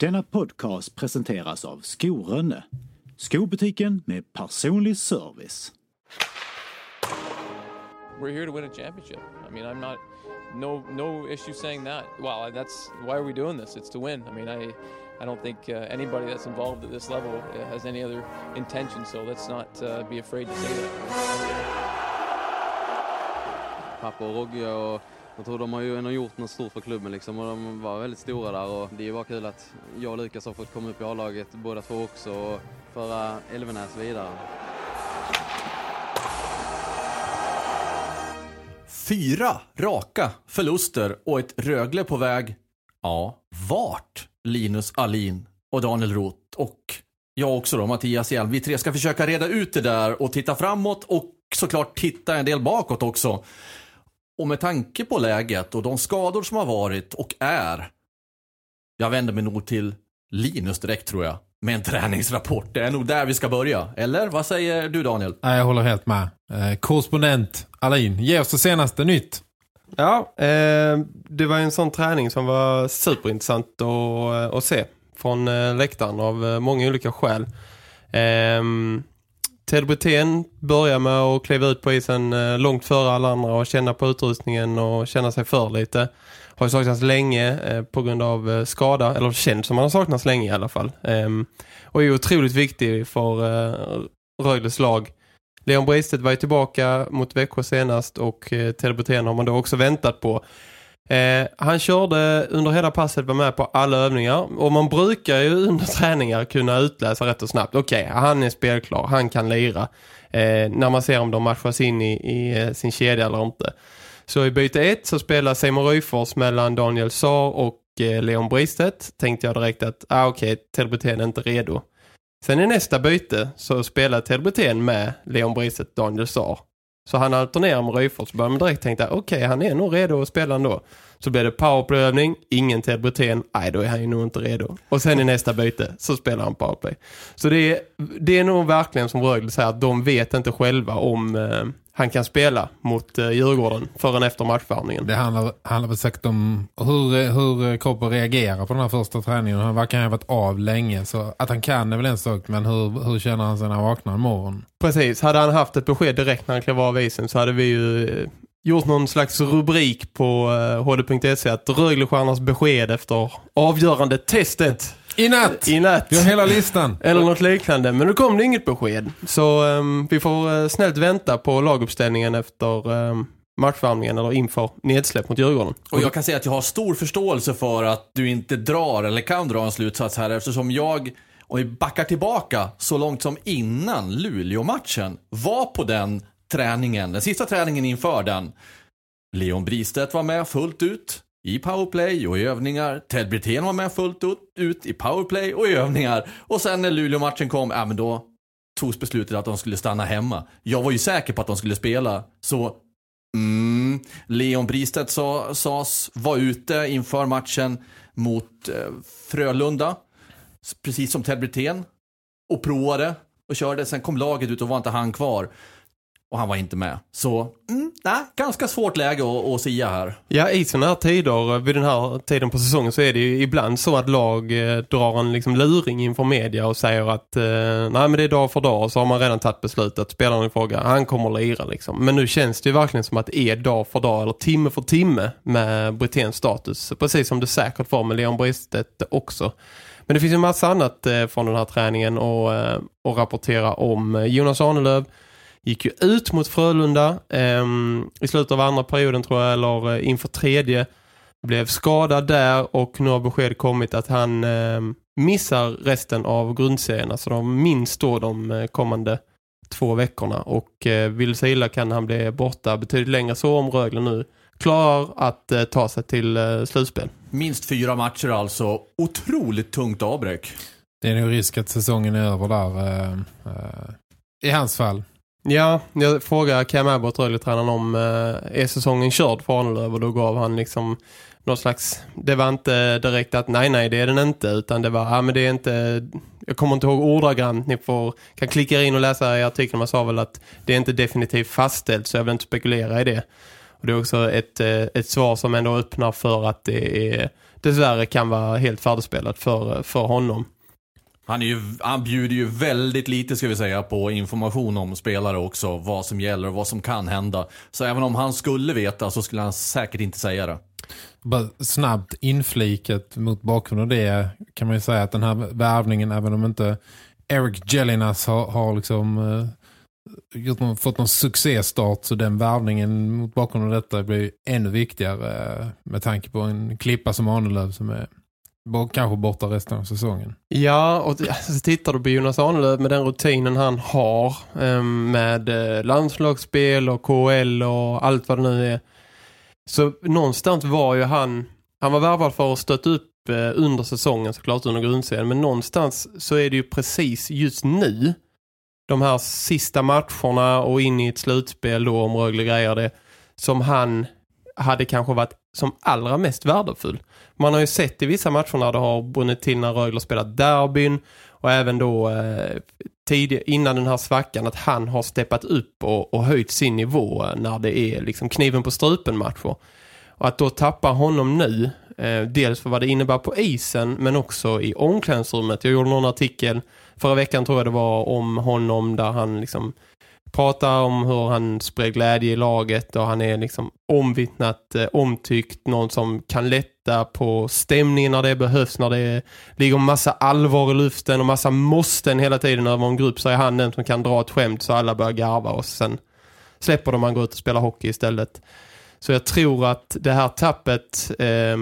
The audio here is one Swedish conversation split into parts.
Denna podcast presenteras av Skorönne, skobutiken med personlig service. We're here to win a championship. I mean, I'm not no no issue saying that. Well, that's why are we doing this? It's to win. I mean, I I don't think uh, anybody that's involved at this level uh, has any other intention. So let's not uh, be afraid to say that. Pappa och Rogge och jag tror de har ju ändå gjort något stort för klubben liksom och de var väldigt stora där och det är ju bara kul att jag och Lukas har fått komma upp i A-laget båda två också och föra Elvenäs vidare. Fyra raka förluster och ett Rögle på väg, ja, vart Linus Alin och Daniel Roth och jag också då, Mattias Hjelm. Vi tre ska försöka reda ut det där och titta framåt och såklart titta en del bakåt också. Och med tanke på läget och de skador som har varit och är. Jag vänder mig nog till Linus direkt tror jag. Med en träningsrapport. Det är nog där vi ska börja. Eller vad säger du Daniel? Nej, jag håller helt med. Eh, korrespondent Alain, ge oss det senaste nytt. Ja, eh, det var en sån träning som var superintressant att, eh, att se från läktaren av många olika skäl. Eh, Ted Brithén börjar med att kliva ut på isen eh, långt före alla andra och känna på utrustningen och känna sig för lite. Har ju saknats länge eh, på grund av eh, skada, eller känns som han har saknats länge i alla fall. Ehm, och är otroligt viktig för Röjles lag. Leon Bristet var ju tillbaka mot Växjö senast och Ted Brithén har man då också väntat på. Eh, han körde under hela passet, var med på alla övningar. Och man brukar ju under träningar kunna utläsa rätt och snabbt. Okej, okay, han är spelklar, han kan lira. Eh, när man ser om de matchas in i, i eh, sin kedja eller inte. Så i byte ett så spelar Simon Ryfors mellan Daniel Saar och eh, Leon Bristet. Tänkte jag direkt att, ah, okej, okay, Telbreten är inte redo. Sen i nästa byte så spelar Telbreten med Leon Bristet, Daniel Saar. Så han alternerar med Ryfors. Så började man direkt tänka, okej okay, han är nog redo att spela ändå. Så blir det powerplay-övning, ingen Ted Brithén, nej då är han ju nog inte redo. Och sen i nästa byte så spelar han powerplay. Så det är, det är nog verkligen som Rögle säger att de vet inte själva om eh, han kan spela mot eh, Djurgården förrän efter matchvärmningen. Det handlar, handlar väl säkert om hur, hur kroppen reagerar på den här första träningen. Han verkar ha varit av länge så att han kan är väl en sak men hur, hur känner han sig när han vaknar imorgon? Precis, hade han haft ett besked direkt när han klev av isen så hade vi ju eh, gjort någon slags rubrik på hd.se eh, att Röglestjärnas besked efter avgörande testet. I natt! I natt. Vi har hela listan. Eller något liknande. Men nu kom det inget besked. Så um, vi får uh, snällt vänta på laguppställningen efter um, matchvärmningen eller inför nedsläpp mot Djurgården. Och jag kan säga att jag har stor förståelse för att du inte drar eller kan dra en slutsats här eftersom jag, om vi backar tillbaka så långt som innan Luleå-matchen, var på den träningen, den sista träningen inför den. Leon Bristedt var med fullt ut i powerplay och i övningar. Ted Brithén var med fullt ut i powerplay och i övningar. Och sen när Luleå-matchen kom, ja men då togs beslutet att de skulle stanna hemma. Jag var ju säker på att de skulle spela, så mm, Leon Bristedt sa, sas var ute inför matchen mot eh, Frölunda. Precis som Ted Brithén. Och provade och körde. Sen kom laget ut och var inte han kvar. Och han var inte med. Så, mm, nej, ganska svårt läge att, att sia här. Ja, i sådana här tider, vid den här tiden på säsongen så är det ju ibland så att lag eh, drar en liksom luring inför media och säger att eh, nej men det är dag för dag. Så har man redan tagit beslutet att spelaren i fråga, han kommer att lira liksom. Men nu känns det ju verkligen som att det är dag för dag eller timme för timme med Britens status. Precis som det säkert var med Leon Bristet också. Men det finns ju en massa annat eh, från den här träningen och, eh, och rapportera om eh, Jonas Arnelöv gick ju ut mot Frölunda eh, i slutet av andra perioden tror jag, eller eh, inför tredje. Blev skadad där och nu har besked kommit att han eh, missar resten av grundserien. Alltså de minst då de eh, kommande två veckorna. Och eh, vill sig illa kan han bli borta betydligt längre så om Rögle nu klarar att eh, ta sig till eh, slutspel. Minst fyra matcher alltså. Otroligt tungt avbräck. Det är nog risk att säsongen är över där. eh, eh, I hans fall. Ja, jag frågade Cam Abbott, Rögle-tränaren, om eh, är säsongen körd för Arnelöv och då gav han liksom någon slags, det var inte direkt att nej nej det är den inte utan det var, ja men det är inte jag kommer inte ihåg ordagrant, ni får, kan klicka in och läsa i artikeln, man sa väl att det är inte definitivt fastställt så jag vill inte spekulera i det. Och det är också ett, eh, ett svar som ändå öppnar för att det är, dessvärre kan vara helt färdigspelat för, för honom. Han, är ju, han bjuder ju väldigt lite ska vi säga på information om spelare också. Vad som gäller och vad som kan hända. Så även om han skulle veta så skulle han säkert inte säga det. Bara snabbt infliket mot bakgrund av det kan man ju säga att den här värvningen, även om inte Eric Jelinas har, har liksom eh, gjort någon, fått någon succéstart så den värvningen mot bakgrund av detta blir ännu viktigare eh, med tanke på en klippa som Arnelöv som är kanske borta resten av säsongen. Ja, och alltså, tittar du på Jonas Arnelöv med den rutinen han har ehm, med eh, landslagsspel och KL och allt vad det nu är. Så någonstans var ju han, han var värvad för att stötta upp eh, under säsongen såklart under grundserien. Men någonstans så är det ju precis just nu de här sista matcherna och in i ett slutspel då om Rögle grejer det som han hade kanske varit som allra mest värdefull. Man har ju sett i vissa matcher när det har brunnit till när Rögle har spelat derbyn och även då eh, tidig, innan den här svackan att han har steppat upp och, och höjt sin nivå eh, när det är liksom kniven på strupen matcher. Och att då tappa honom nu, eh, dels för vad det innebär på isen men också i omklädningsrummet. Jag gjorde någon artikel förra veckan tror jag det var om honom där han liksom pratar om hur han spred glädje i laget och han är liksom omvittnat eh, omtyckt, någon som kan lätta på stämningen när det behövs, när det ligger massa allvar i luften och massa måsten hela tiden över en grupp så är han den som kan dra ett skämt så alla börjar garva och sen släpper de man går ut och spelar hockey istället. Så jag tror att det här tappet eh,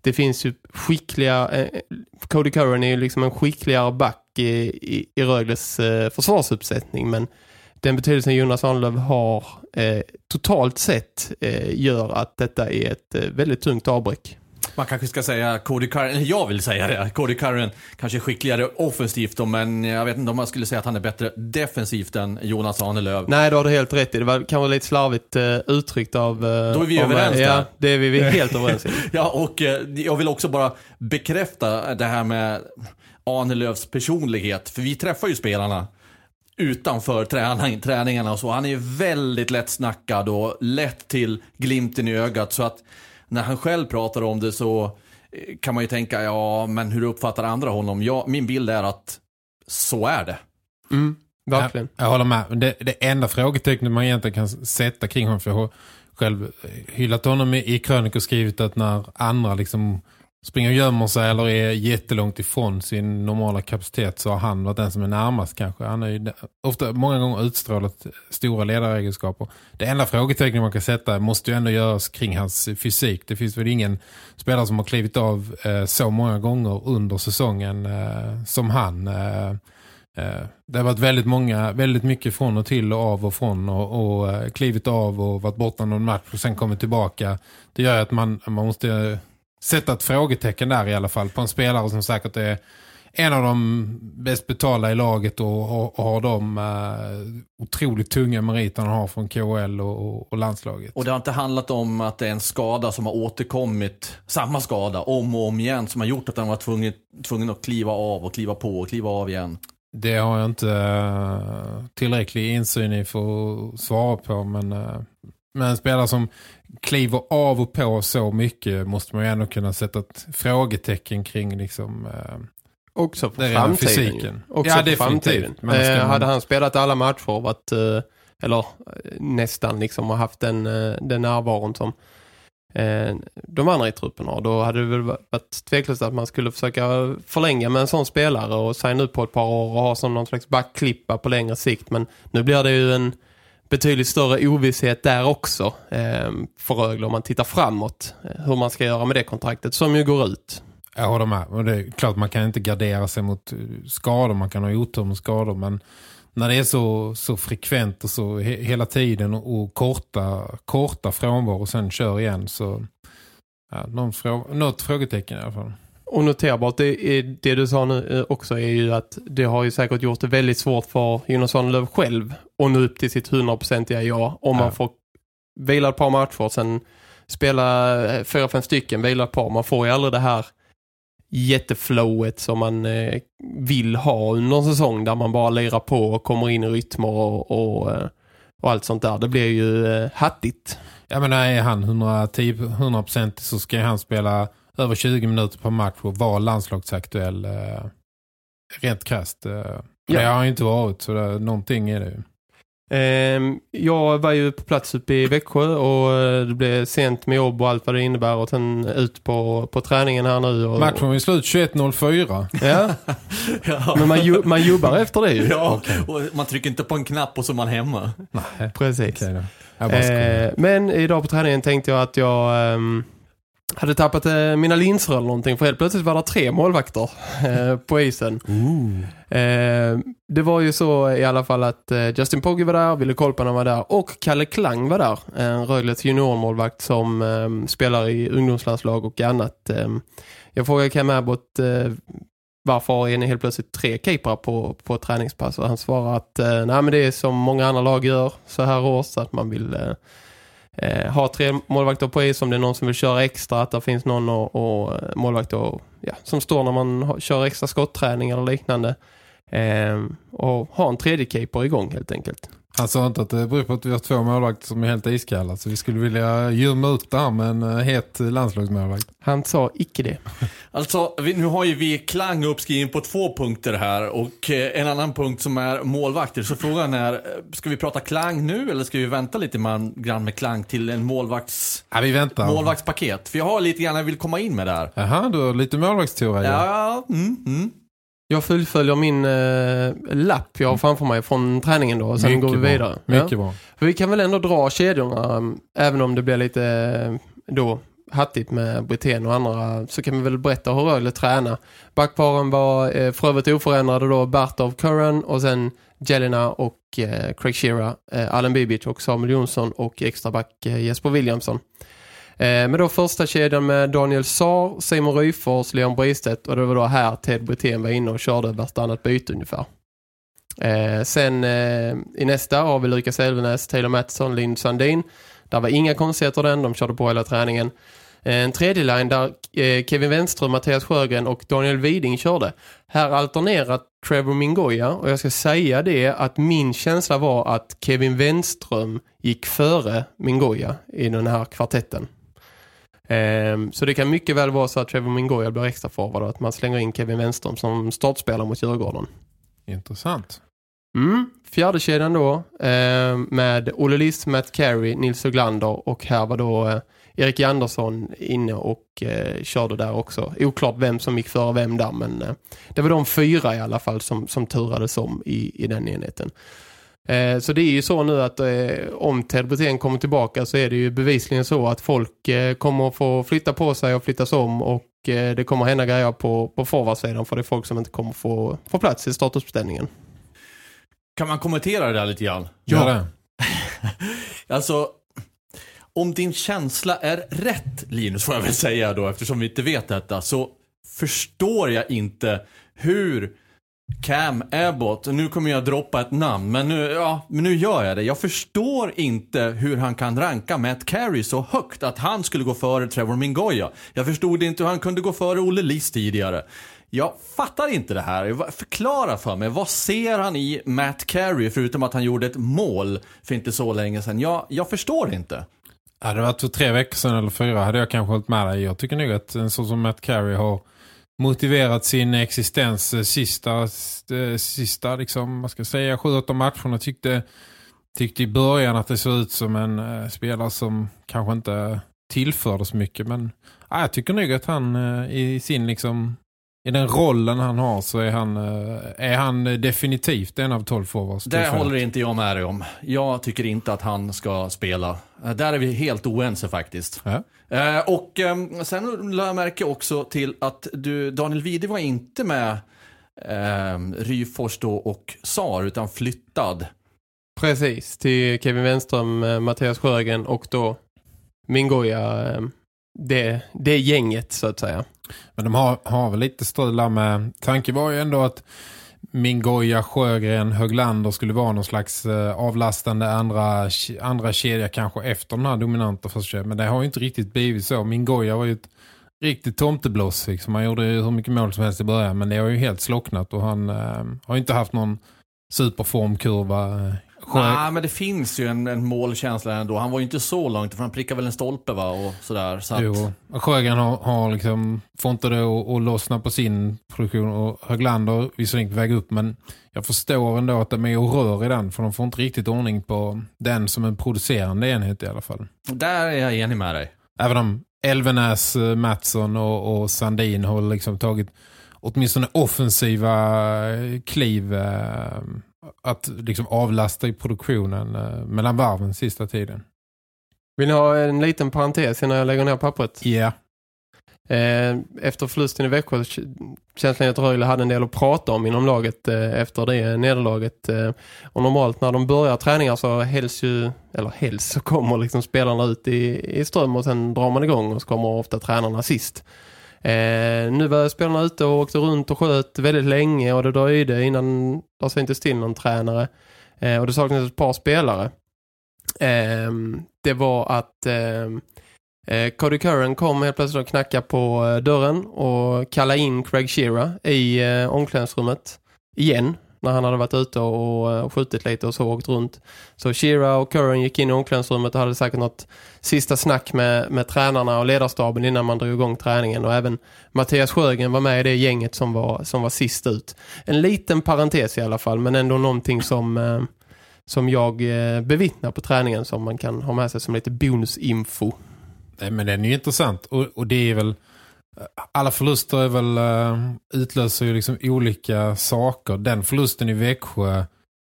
det finns ju skickliga eh, Cody Curran är ju liksom en skickligare back i, i, i Rögles eh, försvarsuppsättning men den betydelsen Jonas Arnlöv har eh, totalt sett eh, gör att detta är ett eh, väldigt tungt avbräck. Man kanske ska säga Cody Curran, jag vill säga det. Cody Curran kanske är skickligare offensivt då, men jag vet inte om man skulle säga att han är bättre defensivt än Jonas Arnelöv. Nej, då har du helt rätt i. Det var kanske lite slarvigt eh, uttryckt av... Eh, Då är vi mig. överens Ja, där. det är vi, vi är helt överens i. Ja, och eh, jag vill också bara bekräfta det här med Arnelövs personlighet. För vi träffar ju spelarna utanför träning, träningarna och så. Han är ju väldigt lättsnackad och lätt till glimten i ögat. Så att när han själv pratar om det så eh, kan man ju tänka, ja men hur uppfattar andra honom? Ja, min bild är att så är det. Mm, verkligen. Jag, jag håller med. Det, det enda frågetecknet man egentligen kan sätta kring honom, för jag har själv hyllat honom i, i krönik och skrivit att när andra liksom springer och gömmer sig eller är jättelångt ifrån sin normala kapacitet så har han varit den som är närmast kanske. Han har ju ofta många gånger utstrålat stora ledaregenskaper. Det enda frågetecknet man kan sätta måste ju ändå göras kring hans fysik. Det finns väl ingen spelare som har klivit av eh, så många gånger under säsongen eh, som han. Eh, eh, det har varit väldigt många, väldigt mycket från och till och av och från och, och eh, klivit av och varit borta någon match och sen kommit tillbaka. Det gör att man, man måste eh, sätta ett frågetecken där i alla fall på en spelare som säkert är en av de bäst betalda i laget och, och, och har de uh, otroligt tunga meriterna han har från KL och, och, landslaget. Och det har inte handlat om att det är en skada som har återkommit, samma skada, om och om igen, som har gjort att han var tvungen, tvungen att kliva av och kliva på och kliva av igen. Det har jag inte uh, tillräcklig insyn i för att svara på men, uh, men en spelare som kliver av och på så mycket måste man ju ändå kunna sätta ett frågetecken kring liksom... Uh, Också för Det framtiden. fysiken. Också Ja, för framtiden. Men Eh, man- Hade han spelat alla matcher och varit, eh, eller eh, nästan liksom och haft den, eh, den närvaron som eh, de andra i truppen har, då hade det väl varit tveklöst att man skulle försöka förlänga med en sån spelare och signa upp på ett par år och ha som någon slags backklippa på längre sikt. Men nu blir det ju en betydligt större ovisshet där också eh, för Rögle om man tittar framåt. Eh, hur man ska göra med det kontraktet som ju går ut. Jag håller med. Och det är klart man kan inte gardera sig mot eh, skador. Man kan ha otur med skador. Men när det är så, så frekvent och så he, hela tiden och, och korta, korta frånvaro och sen kör igen så ja, någon frå, något frågetecken i alla fall. Och noterbart, det, det du sa nu eh, också är ju att det har ju säkert gjort det väldigt svårt för Jonas Svanlöv själv att nå upp till sitt 100% ja om Ja. man får vila ett par matcher sen spela eh, fyra, fem stycken, vila ett par. Man får ju aldrig det här jätteflowet som man eh, vill ha under en säsong där man bara lirar på och kommer in i rytmer och, och, och allt sånt där. Det blir ju hattigt. Jag menar, är han 110, 100% så ska han spela över 20 minuter per match och vara landslagsaktuell eh, rent krasst. Eh, Ja. Det har inte varit, så det, någonting är det ju. Ehm, jag var ju på plats uppe i Växjö och eh, det blev sent med jobb och allt vad det innebär och sen ut på, på träningen här nu. Och, Matchen var ju slut 21.04. Ja, Ja. men man, ju, man jobbar efter det ju. Ja, och man trycker inte på en knapp och så är man hemma. Nej, Precis. Jag skojar. Eh, men idag på träningen tänkte jag att jag ehm, hade tappat eh, mina linser eller någonting för helt plötsligt var det tre målvakter eh, på isen. Eh, det var ju så i alla fall att eh, Justin Pogge var där, Ville Kolpanen var där och Kalle Klang var där. En Röglets juniormålvakt som eh, spelar i ungdomslandslag och annat. Eh, jag frågade Cam Abbott eh, varför är ni helt plötsligt tre keeprar på, på träningspass och han svarar att eh, nej men det är som många andra lag gör så här års att man vill eh, ha tre målvakter på is om det är någon som vill köra extra att det finns någon och, eh, och målvakter och, ja, som står när man har, kör extra skottträning eller liknande eh, och ha en tredje keeper igång helt enkelt. Han sa inte att det beror på att vi har två målvakter som är helt iskalla. Så vi skulle vilja gömma ut där med en eh, het landslagsmålvakt. Han sa icke det. Alltså, vi, nu har ju vi Klang uppskriven på två punkter här och eh, en annan punkt som är målvakter. Så frågan är, eh, ska vi prata Klang nu eller ska vi vänta lite man, grann med Klang till en målvakts, Ja, vi väntar. målvaktspaket? För jag har lite grann jag vill komma in med där. Jaha, du har lite målvaktsteori. Ja, mm, mm. Jag fullföljer min eh, lapp jag har framför mig från träningen då och sen Mycket går vi bra. vidare. Mycket Ja. bra. För vi kan väl ändå dra kedjorna um, även om det blir lite eh, då hattigt med Britten och andra så kan vi väl berätta hur Rögle tränar. Backparen var eh, för övrigt oförändrade då Bartov Curran och sen Jelena och eh, Craig Shearer, eh, Allen Bibic och Samuel Jonsson och extraback eh, Jesper Williamson. Eh, men då första kedjan med Daniel Saar, Simon Ryfors, Leon Bristedt och det var då här Ted Brithén var inne och körde vartannat byte ungefär. Eh, sen eh, i nästa har vi Lukas Elvenäs, Taylor Mattsson, Lind Sandin. Där var inga konstigheter den, de körde på hela träningen. Eh, En tredje line där eh, Kevin Wenström, Mattias Sjögren och Daniel Widing körde. Här alternerar Trevor Mingoya och jag ska säga det att min känsla var att Kevin Wenström gick före Mingoya i den här kvartetten. Ehm, så det kan mycket väl vara så att Trevor Mingoya blir extra och att man slänger in Kevin Wenström som startspelare mot Djurgården. Intressant. Mm. Fjärde kedjan då eh, med Olle Liss, Matt Carey, Nils Höglander och här var då eh, Erik Andersson inne och eh, körde där också. Oklart vem som gick före vem där men eh, det var de fyra i alla fall som, som turades om i, i den enheten. Eh, så det är ju så nu att eh, om Ted Brithén kommer tillbaka så är det ju bevisligen så att folk eh, kommer att få flytta på sig och flyttas om och det kommer hända grejer på, på forwardsidan för det är folk som inte kommer få, få plats i statusuppställningen. Kan man kommentera det där lite grann? Gör det. Alltså, om din känsla är rätt, Linus, får jag väl säga då, eftersom vi inte vet detta, så förstår jag inte hur Cam Abbott, nu kommer jag droppa ett namn, men nu, ja, men nu gör jag det. Jag förstår inte hur han kan ranka Matt Carey så högt att han skulle gå före Trevor Mingoya. Jag förstod inte hur han kunde gå före Olle Liss tidigare. Jag fattar inte det här. Förklara för mig, vad ser han i Matt Carey förutom att han gjorde ett mål för inte så länge sedan? Jag, jag förstår inte. Ja, det var för tre veckor sedan eller fyra hade jag kanske hållit med dig. Jag tycker nog att en sån som Matt Carey har motiverat sin existens eh, sista, eh, sista liksom, vad ska jag säga, sju, åtta matcherna tyckte, tyckte i början att det såg ut som en eh, spelare som kanske inte tillförde så mycket. Men ja, jag tycker nog att han i sin liksom i den rollen han har så är han, är han definitivt en av tolv forwards. Det håller inte jag med dig om. Jag tycker inte att han ska spela. Där är vi helt oense faktiskt. Ja. Eh, och eh, sen lade jag märke också till att du, Daniel Wide var inte med eh, Ryfors då och Sar utan flyttad. Precis, till Kevin Wenström, eh, Mattias Sjögren och då Mingoja, eh, det, det gänget så att säga. Men de har, har väl lite strula med... Tanken var ju ändå att Mingoya, Sjögren, Höglander skulle vara någon slags eh, avlastande andra, andra kedja kanske efter den här dominanta första. Men det har ju inte riktigt blivit så. Mingoya var ju ett riktigt tomteblås. Liksom. Han gjorde ju hur mycket mål som helst i början. Men det har ju helt slocknat och han eh, har ju inte haft någon superformkurva eh, eh, Nej, men det finns ju en, en målkänsla ändå. Han var ju inte så långt, för han prickade väl en stolpe va? Och sådär. Så att... Jo, Sjögren har, har liksom, inte det att, lossna på sin produktion och Höglander visserligen på väg upp. Men jag förstår ändå att de är och rör i den, för de får inte riktigt ordning på den som en producerande enhet i alla fall. Där är jag enig med dig. Även om Elvenäs, eh, Mattsson och, och Sandin har liksom tagit åtminstone offensiva kliv eh, att liksom avlasta i produktionen eh, mellan varven sista tiden. Vill ni ha en liten parentes innan jag lägger ner pappret? Ja. Yeah. Efter förlusten i Växjö känslan att Rögle hade en del att prata om inom laget eh, efter det nederlaget. Eh, och normalt när de börjar träningar så helst ju, eller helst så kommer liksom spelarna ut i, i ström och sen drar man igång och så kommer ofta tränarna sist. Eh, nu var spelarna ute och åkte runt och sköt väldigt länge och det dröjde innan det syntes till någon tränare. Eh, och det saknades ett par spelare. Eh, det var att ehm, eh, Cody Curran kom helt plötsligt och knackade på eh, dörren och kallade in Craig Shearer i eh, omklädningsrummet igen när han hade varit ute och, eh, och skjutit lite och så åkt runt. Så Shira och Curran gick in i omklädningsrummet och hade säkert något sista snack med, med tränarna och ledarstaben innan man drog igång träningen. Och även Mattias Sjögren var med i det gänget som var, som var sist ut. En liten parentes i alla fall, men ändå någonting som, eh, som jag eh, bevittnar på träningen som man kan ha med sig som lite bonusinfo. Nej, men den är ju intressant och, och det är väl alla förluster är väl, eh, utlöser ju liksom olika saker. Den förlusten i Växjö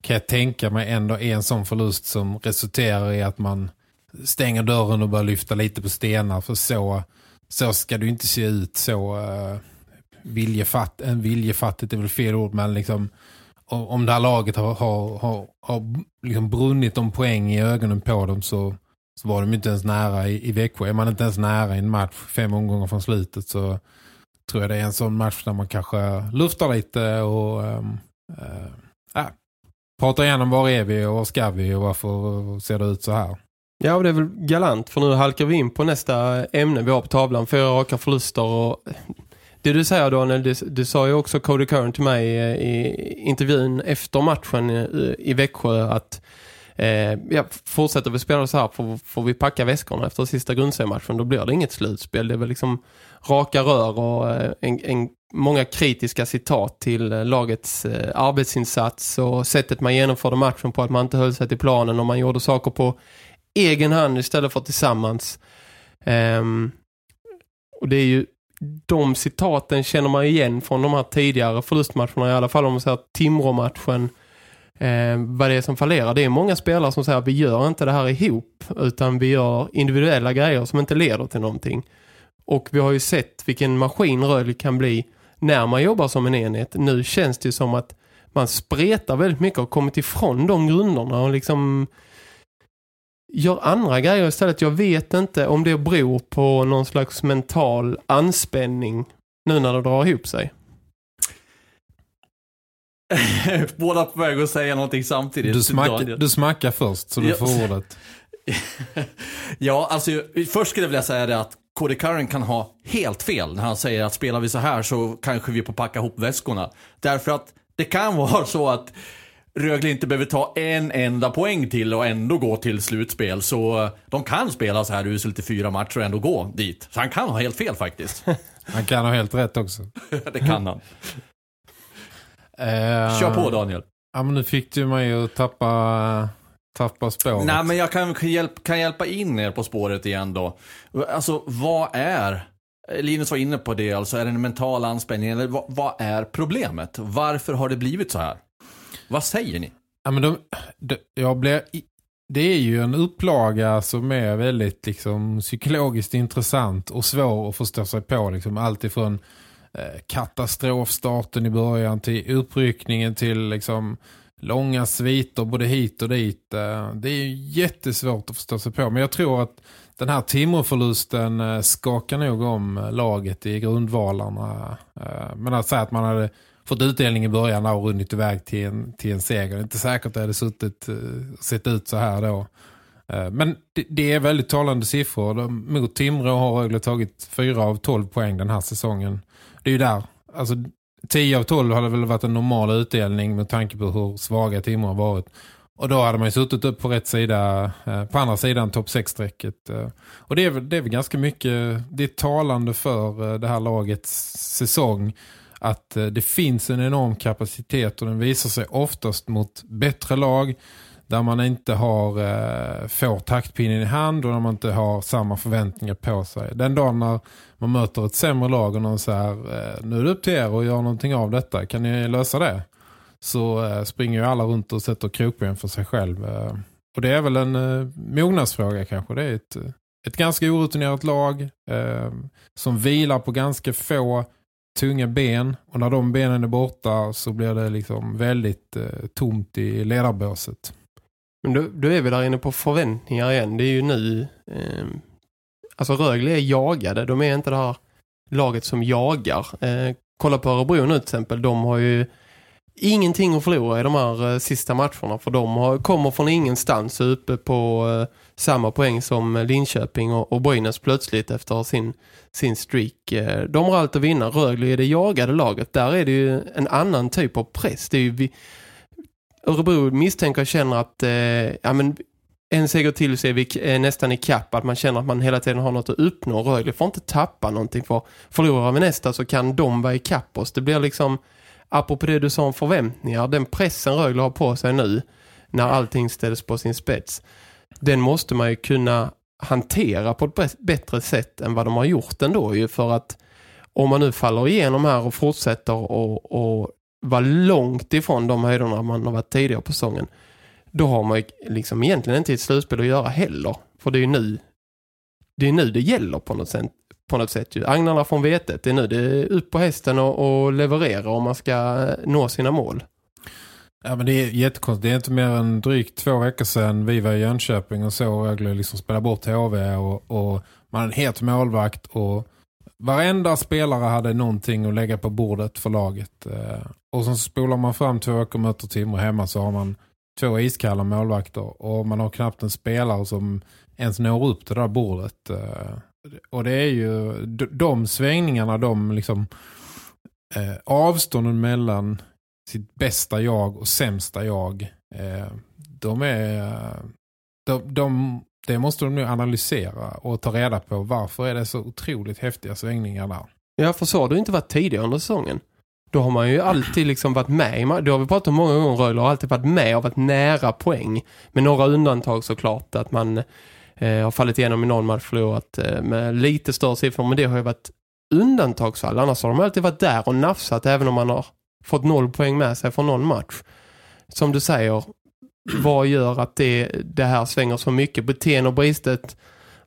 kan jag tänka mig ändå är en sån förlust som resulterar i att man stänger dörren och börjar lyfta lite på stenar. För så, så ska du inte se ut. Så uh, viljefatt, en viljefattigt är väl fel ord men liksom om det här laget har, har, har, har liksom brunnit om poäng i ögonen på dem så så var de inte ens nära i, i Växjö. Är man inte ens nära i en match fem omgångar från slutet så tror jag det är en sån match där man kanske luftar lite och ähm, äh, pratar igenom var är vi och var ska vi och varför ser det ut så här. Ja, och det är väl galant för nu halkar vi in på nästa ämne vi har på tavlan. Fyra raka förluster och eh, det du säger Daniel, du, du sa ju också Cody Curran till mig eh, i intervjun efter matchen i, i Växjö att Eh, ja, fortsätter vi spela så här får, får vi packa väskorna efter sista grundseriematchen. Då blir det inget slutspel. Det är väl liksom raka rör och eh, en, en, många kritiska citat till eh, lagets eh, arbetsinsats och sättet man genomförde matchen på att man inte höll sig till planen och man gjorde saker på egen hand istället för tillsammans. Eh, och det är ju de citaten känner man igen från de här tidigare förlustmatcherna i alla fall om man säger Timrå-matchen eh, vad det är som fallerar. Det är många spelare som säger att vi gör inte det här ihop utan vi gör individuella grejer som inte leder till någonting. Och vi har ju sett vilken maskin Rögle kan bli när man jobbar som en enhet. Nu känns det som att man spretar väldigt mycket och kommit ifrån de grunderna och liksom gör andra grejer istället. Jag vet inte om det beror på någon slags mental anspänning nu när det drar ihop sig. Båda på väg att säga någonting samtidigt. Du, smack, du smackar först så du får ordet. ja, alltså först skulle jag vilja säga det att Cody Curran kan ha helt fel när han säger att spelar vi så här så kanske vi får packa ihop väskorna. Därför att det kan vara så att Rögle inte behöver ta en enda poäng till och ändå gå till slutspel. Så de kan spela så här uselt i fyra matcher och ändå gå dit. Så han kan ha helt fel faktiskt. han kan ha helt rätt också. det kan han. Uh, Kör på Daniel. Ja men nu fick du mig att tappa, tappa spåret. Nej men jag kan, kan, hjälpa, kan hjälpa in er på spåret igen då. Alltså vad är, Linus var inne på det, alltså är det en mental anspänning eller vad, vad är problemet? Varför har det blivit så här? Vad säger ni? Ja men de, de, jag blir, det är ju en upplaga som är väldigt liksom, psykologiskt intressant och svår att förstå sig på. Liksom, allt ifrån Eh, katastrofstarten i början till uppryckningen till liksom långa sviter både hit och dit. Eh, det är ju jättesvårt att förstå sig på. Men jag tror att den här Timrå-förlusten eh, skakar nog om laget i grundvalarna. Men att säga att man hade fått utdelning i början och runnit iväg till en, till en seger. Det är inte säkert att det hade suttit, sett ut så här då. Men det, det är väldigt talande siffror. Mot Timrå har Rögle tagit fyra av 12 poäng den här säsongen. Det är ju där. Alltså 10 av 12 hade väl varit en normal utdelning med tanke på hur svaga timmar har varit. Och då hade man ju suttit upp på rätt sida, eh, på andra sidan topp 6-strecket. Eh. Och det är, väl, det är väl ganska mycket, det är talande för eh, det här lagets säsong att det finns en enorm kapacitet och den visar sig oftast mot bättre lag där man inte har eh, får taktpinnen i hand och där man inte har samma förväntningar på sig. Den dagen när man möter ett sämre lag och någon säger eh, nu är det upp till er att göra någonting av detta, kan ni lösa det? så eh, springer ju alla runt och sätter krokben för sig själv. Eh, och det är väl en eh, mognadsfråga kanske. Det är ett, ett ganska orutinerat lag eh, som vilar på ganska få tunga ben. Och när de benen är borta så blir det liksom väldigt tomt i ledarbåset. Men du, du är väl där inne på förväntningar igen. Det är ju nu... Eh, alltså Rögle är jagade. De är inte det här laget som jagar. Eh, kolla på Örebro nu till exempel. De har ju ingenting att förlora i de här eh, sista matcherna för de har, kommer från ingenstans uppe på eh, samma poäng som Linköping och, och Brynäs plötsligt efter sin, sin streak. Eh, de har allt att vinna. Rögle är det jagade laget. Där är det ju en annan typ av press. Det är ju vi, Örebro misstänker och känner att eh, ja, men en seger till så är vi eh, nästan i kapp att man känner att man hela tiden har något att uppnå. Rögle får inte tappa någonting för förlorar vi nästa så kan de vara i kapp oss. Det blir liksom apropå det du sa om förväntningar, den pressen Rögle har på sig nu när allting ställs på sin spets, den måste man ju kunna hantera på ett bättre sätt än vad de har gjort ändå ju för att om man nu faller igenom här och fortsätter och, och vara långt ifrån de höjderna man har varit tidigare på säsongen då har man ju liksom egentligen inte ett slutspel att göra heller. För det är ju nu det är nu det gäller på något sätt på något sätt. Ju. Agnarna från vetet, det är nu det är upp på hästen och, och leverera om man ska nå sina mål. Ja men det är jättekonstigt. Det är inte mer än drygt två veckor sedan vi var i Jönköping och så Rögle liksom spela bort HV och, och man hade en het målvakt och varenda spelare hade någonting att lägga på bordet för laget. Eh, och så spolar man fram två veckor möter Timrå hemma så har man två iskalla målvakter och man har knappt en spelare som ens når upp till det där bordet. Eh. Och det är ju de svängningarna, de liksom eh, avstånden mellan sitt bästa jag och sämsta jag, de är de, de, det måste de nu analysera och ta reda på varför är det så otroligt häftiga svängningar där. Ja, för så har det inte varit tidigare under säsongen. Då har man ju alltid liksom varit med. Då har vi pratat om många gånger. Rögle har alltid varit med och varit nära poäng. Med några undantag såklart. Att man eh, har fallit igenom i någon match förlorat eh, med lite större siffror. Men det har ju varit undantagsfall. Annars har de alltid varit där och nafsat även om man har fått noll poäng med sig från någon match. Som du säger, vad gör att det, det här svänger så mycket? Beten och bristet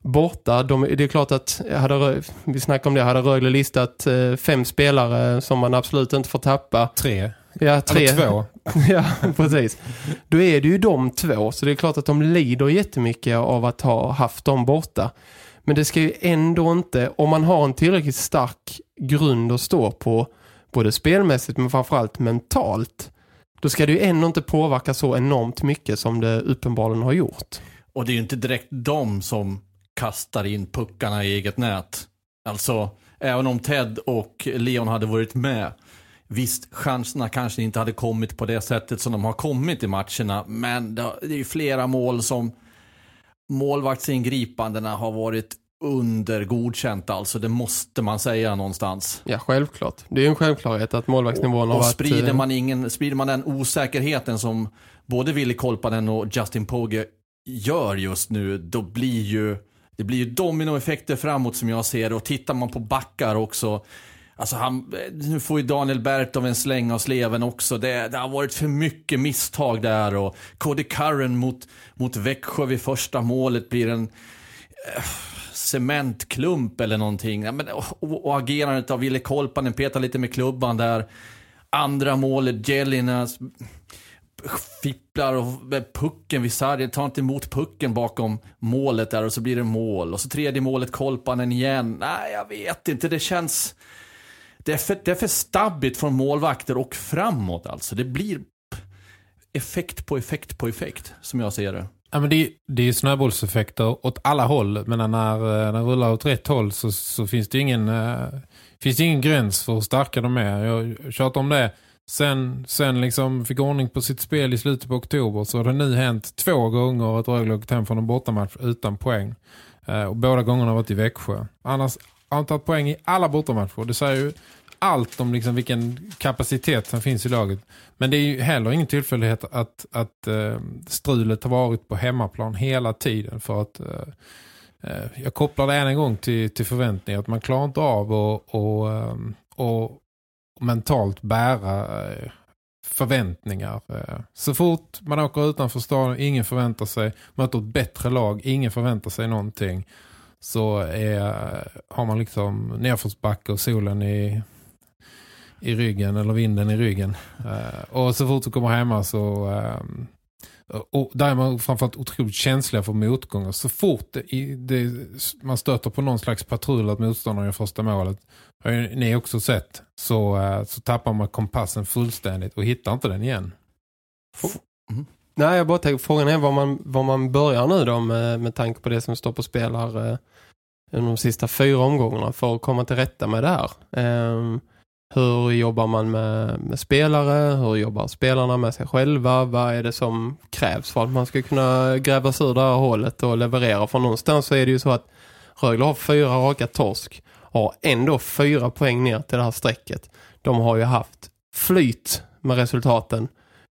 borta. De, det är klart att hade, vi snackade om det, hade Rögle listat eh, fem spelare som man absolut inte får tappa. Tre. Ja, tre. Eller två. ja, precis. Då är det ju de två. Så det är klart att de lider jättemycket av att ha haft dem borta. Men det ska ju ändå inte, om man har en tillräckligt stark grund att stå på, både spelmässigt men framförallt mentalt, då ska det ju ändå inte påverka så enormt mycket som det uppenbarligen har gjort. Och det är ju inte direkt de som kastar in puckarna i eget nät. Alltså, även om Ted och Leon hade varit med Visst, chanserna kanske inte hade kommit på det sättet som de har kommit i matcherna. Men det är ju flera mål som målvaktsingripandena har varit under godkänt alltså. Det måste man säga någonstans. Ja, självklart. Det är en självklarhet att målvaktsnivån har varit... Sprider eh, man, ingen, sprider man den osäkerheten som både Willy Kolpanen och Justin Pogge gör just nu, då blir ju det blir ju dominoeffekter framåt som jag ser Och tittar man på backar också Alltså han, nu får ju Daniel Bertov en släng av sleven också. Det, det, har varit för mycket misstag där och Cody Curran mot, mot Växjö vid första målet blir en cementklump eller någonting. Ja, men, och, och agerandet av Ville Kolpanen, petar lite med klubban där. Andra målet, Jelinas fipplar och med pucken vid sargen, tar inte emot pucken bakom målet där och så blir det mål. Och så tredje målet, Kolpanen igen. Nej, jag vet inte, det känns... Det är för, det är för stabbigt från målvakter och framåt alltså. Det blir effekt på effekt på effekt, som jag ser det. Ja, men det, är, det är snöbollseffekter åt alla håll. Men när, eh, när det rullar åt rätt håll så, så finns det ingen, äh, finns det ingen gräns för hur starka de är. Jag tjatar om det. Sen, sen liksom fick ordning på sitt spel i slutet på oktober så har det nu hänt två gånger att Rögle åkt hem från en bortamatch utan poäng. Äh, och båda gångerna har varit i Växjö. Annars har han tagit poäng i alla bortamatcher. Det säger ju allt om liksom vilken kapacitet som finns i laget. Men det är ju heller ingen tillfällighet att, att uh, strulet har varit på hemmaplan hela tiden. För att uh, uh, jag kopplar det än en gång till, till förväntningar. Att man klarar inte av och, och, um, och mentalt bära förväntningar. Så fort man åker utanför staden, ingen förväntar sig, möter ett bättre lag, ingen förväntar sig någonting så är, har man liksom nedförsbacke och solen i, i ryggen eller vinden i ryggen. Uh, och så fort du kommer hemma så eh, och där är man framförallt otroligt känsliga för motgångar. Så fort det, det, man stöter på någon slags patrull att motståndaren i första målet har ni också sett så, eh, så tappar man kompassen fullständigt och hittar inte den igen. Mm. Nej, jag bara tänkte, frågan är var man, var man börjar nu då med, med tanke på det som står på spelar eh, de sista fyra omgångarna för att komma till rätta med det här. Um, hur jobbar man med, med, spelare? Hur jobbar spelarna med sig själva? Vad är det som krävs för att man ska kunna gräva sig ur det här hålet och leverera? För någonstans så är det ju så att Rögle har fyra raka torsk och ändå fyra poäng ner till det här strecket. De har ju haft flyt med resultaten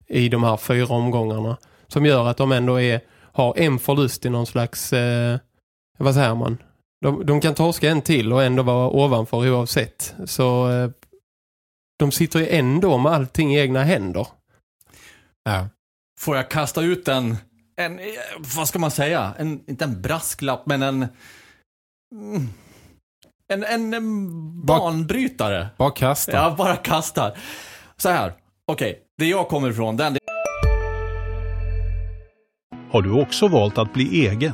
i de här fyra omgångarna som gör att de ändå är, har en förlust i någon slags, eh, vad säger man? De, de kan torska en till och ändå vara ovanför oavsett. Så eh, de sitter ju ändå med allting i egna händer. Ja. Får jag kasta ut en, en vad ska man säga? En, inte en brasklapp, men en... En, en, en banbrytare. Bara kasta. Ja, bara kastar. Så här, okej. Okay. Det jag kommer ifrån, den... Har du också valt att bli egen?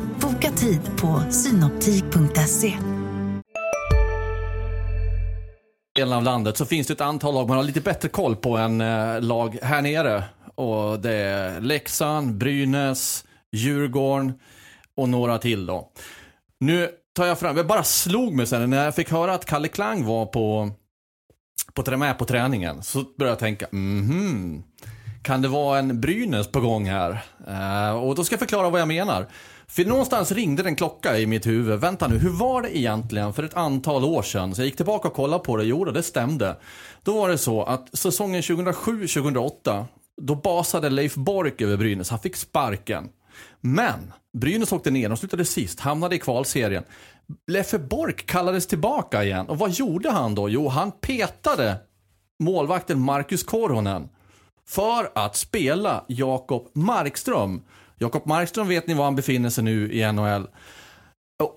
Boka tid på synoptik.se. delen av landet så finns det ett antal lag man har lite bättre koll på än eh, lag här nere. Och det är Leksand, Brynäs, Djurgården och några till då. Nu tar jag fram, jag bara slog mig sen när jag fick höra att Kalle Klang var på, på, med på träningen. Så började jag tänka, mhm, kan det vara en Brynäs på gång här? Eh, och då ska jag förklara vad jag menar. För någonstans ringde en klocka i mitt huvud. Vänta nu, hur var det egentligen för ett antal år sedan? Så jag gick tillbaka och kollade på det. Jo, det stämde. Då var det så att säsongen 2007-2008, då basade Leif Bork över Brynäs. Han fick sparken. Men Brynäs åkte ner, de slutade sist, hamnade i kvalserien. Leffe Bork kallades tillbaka igen. Och vad gjorde han då? Jo, han petade målvakten Marcus Korhonen för att spela Jakob Markström. Jakob Markström vet ni var han befinner sig nu i NHL.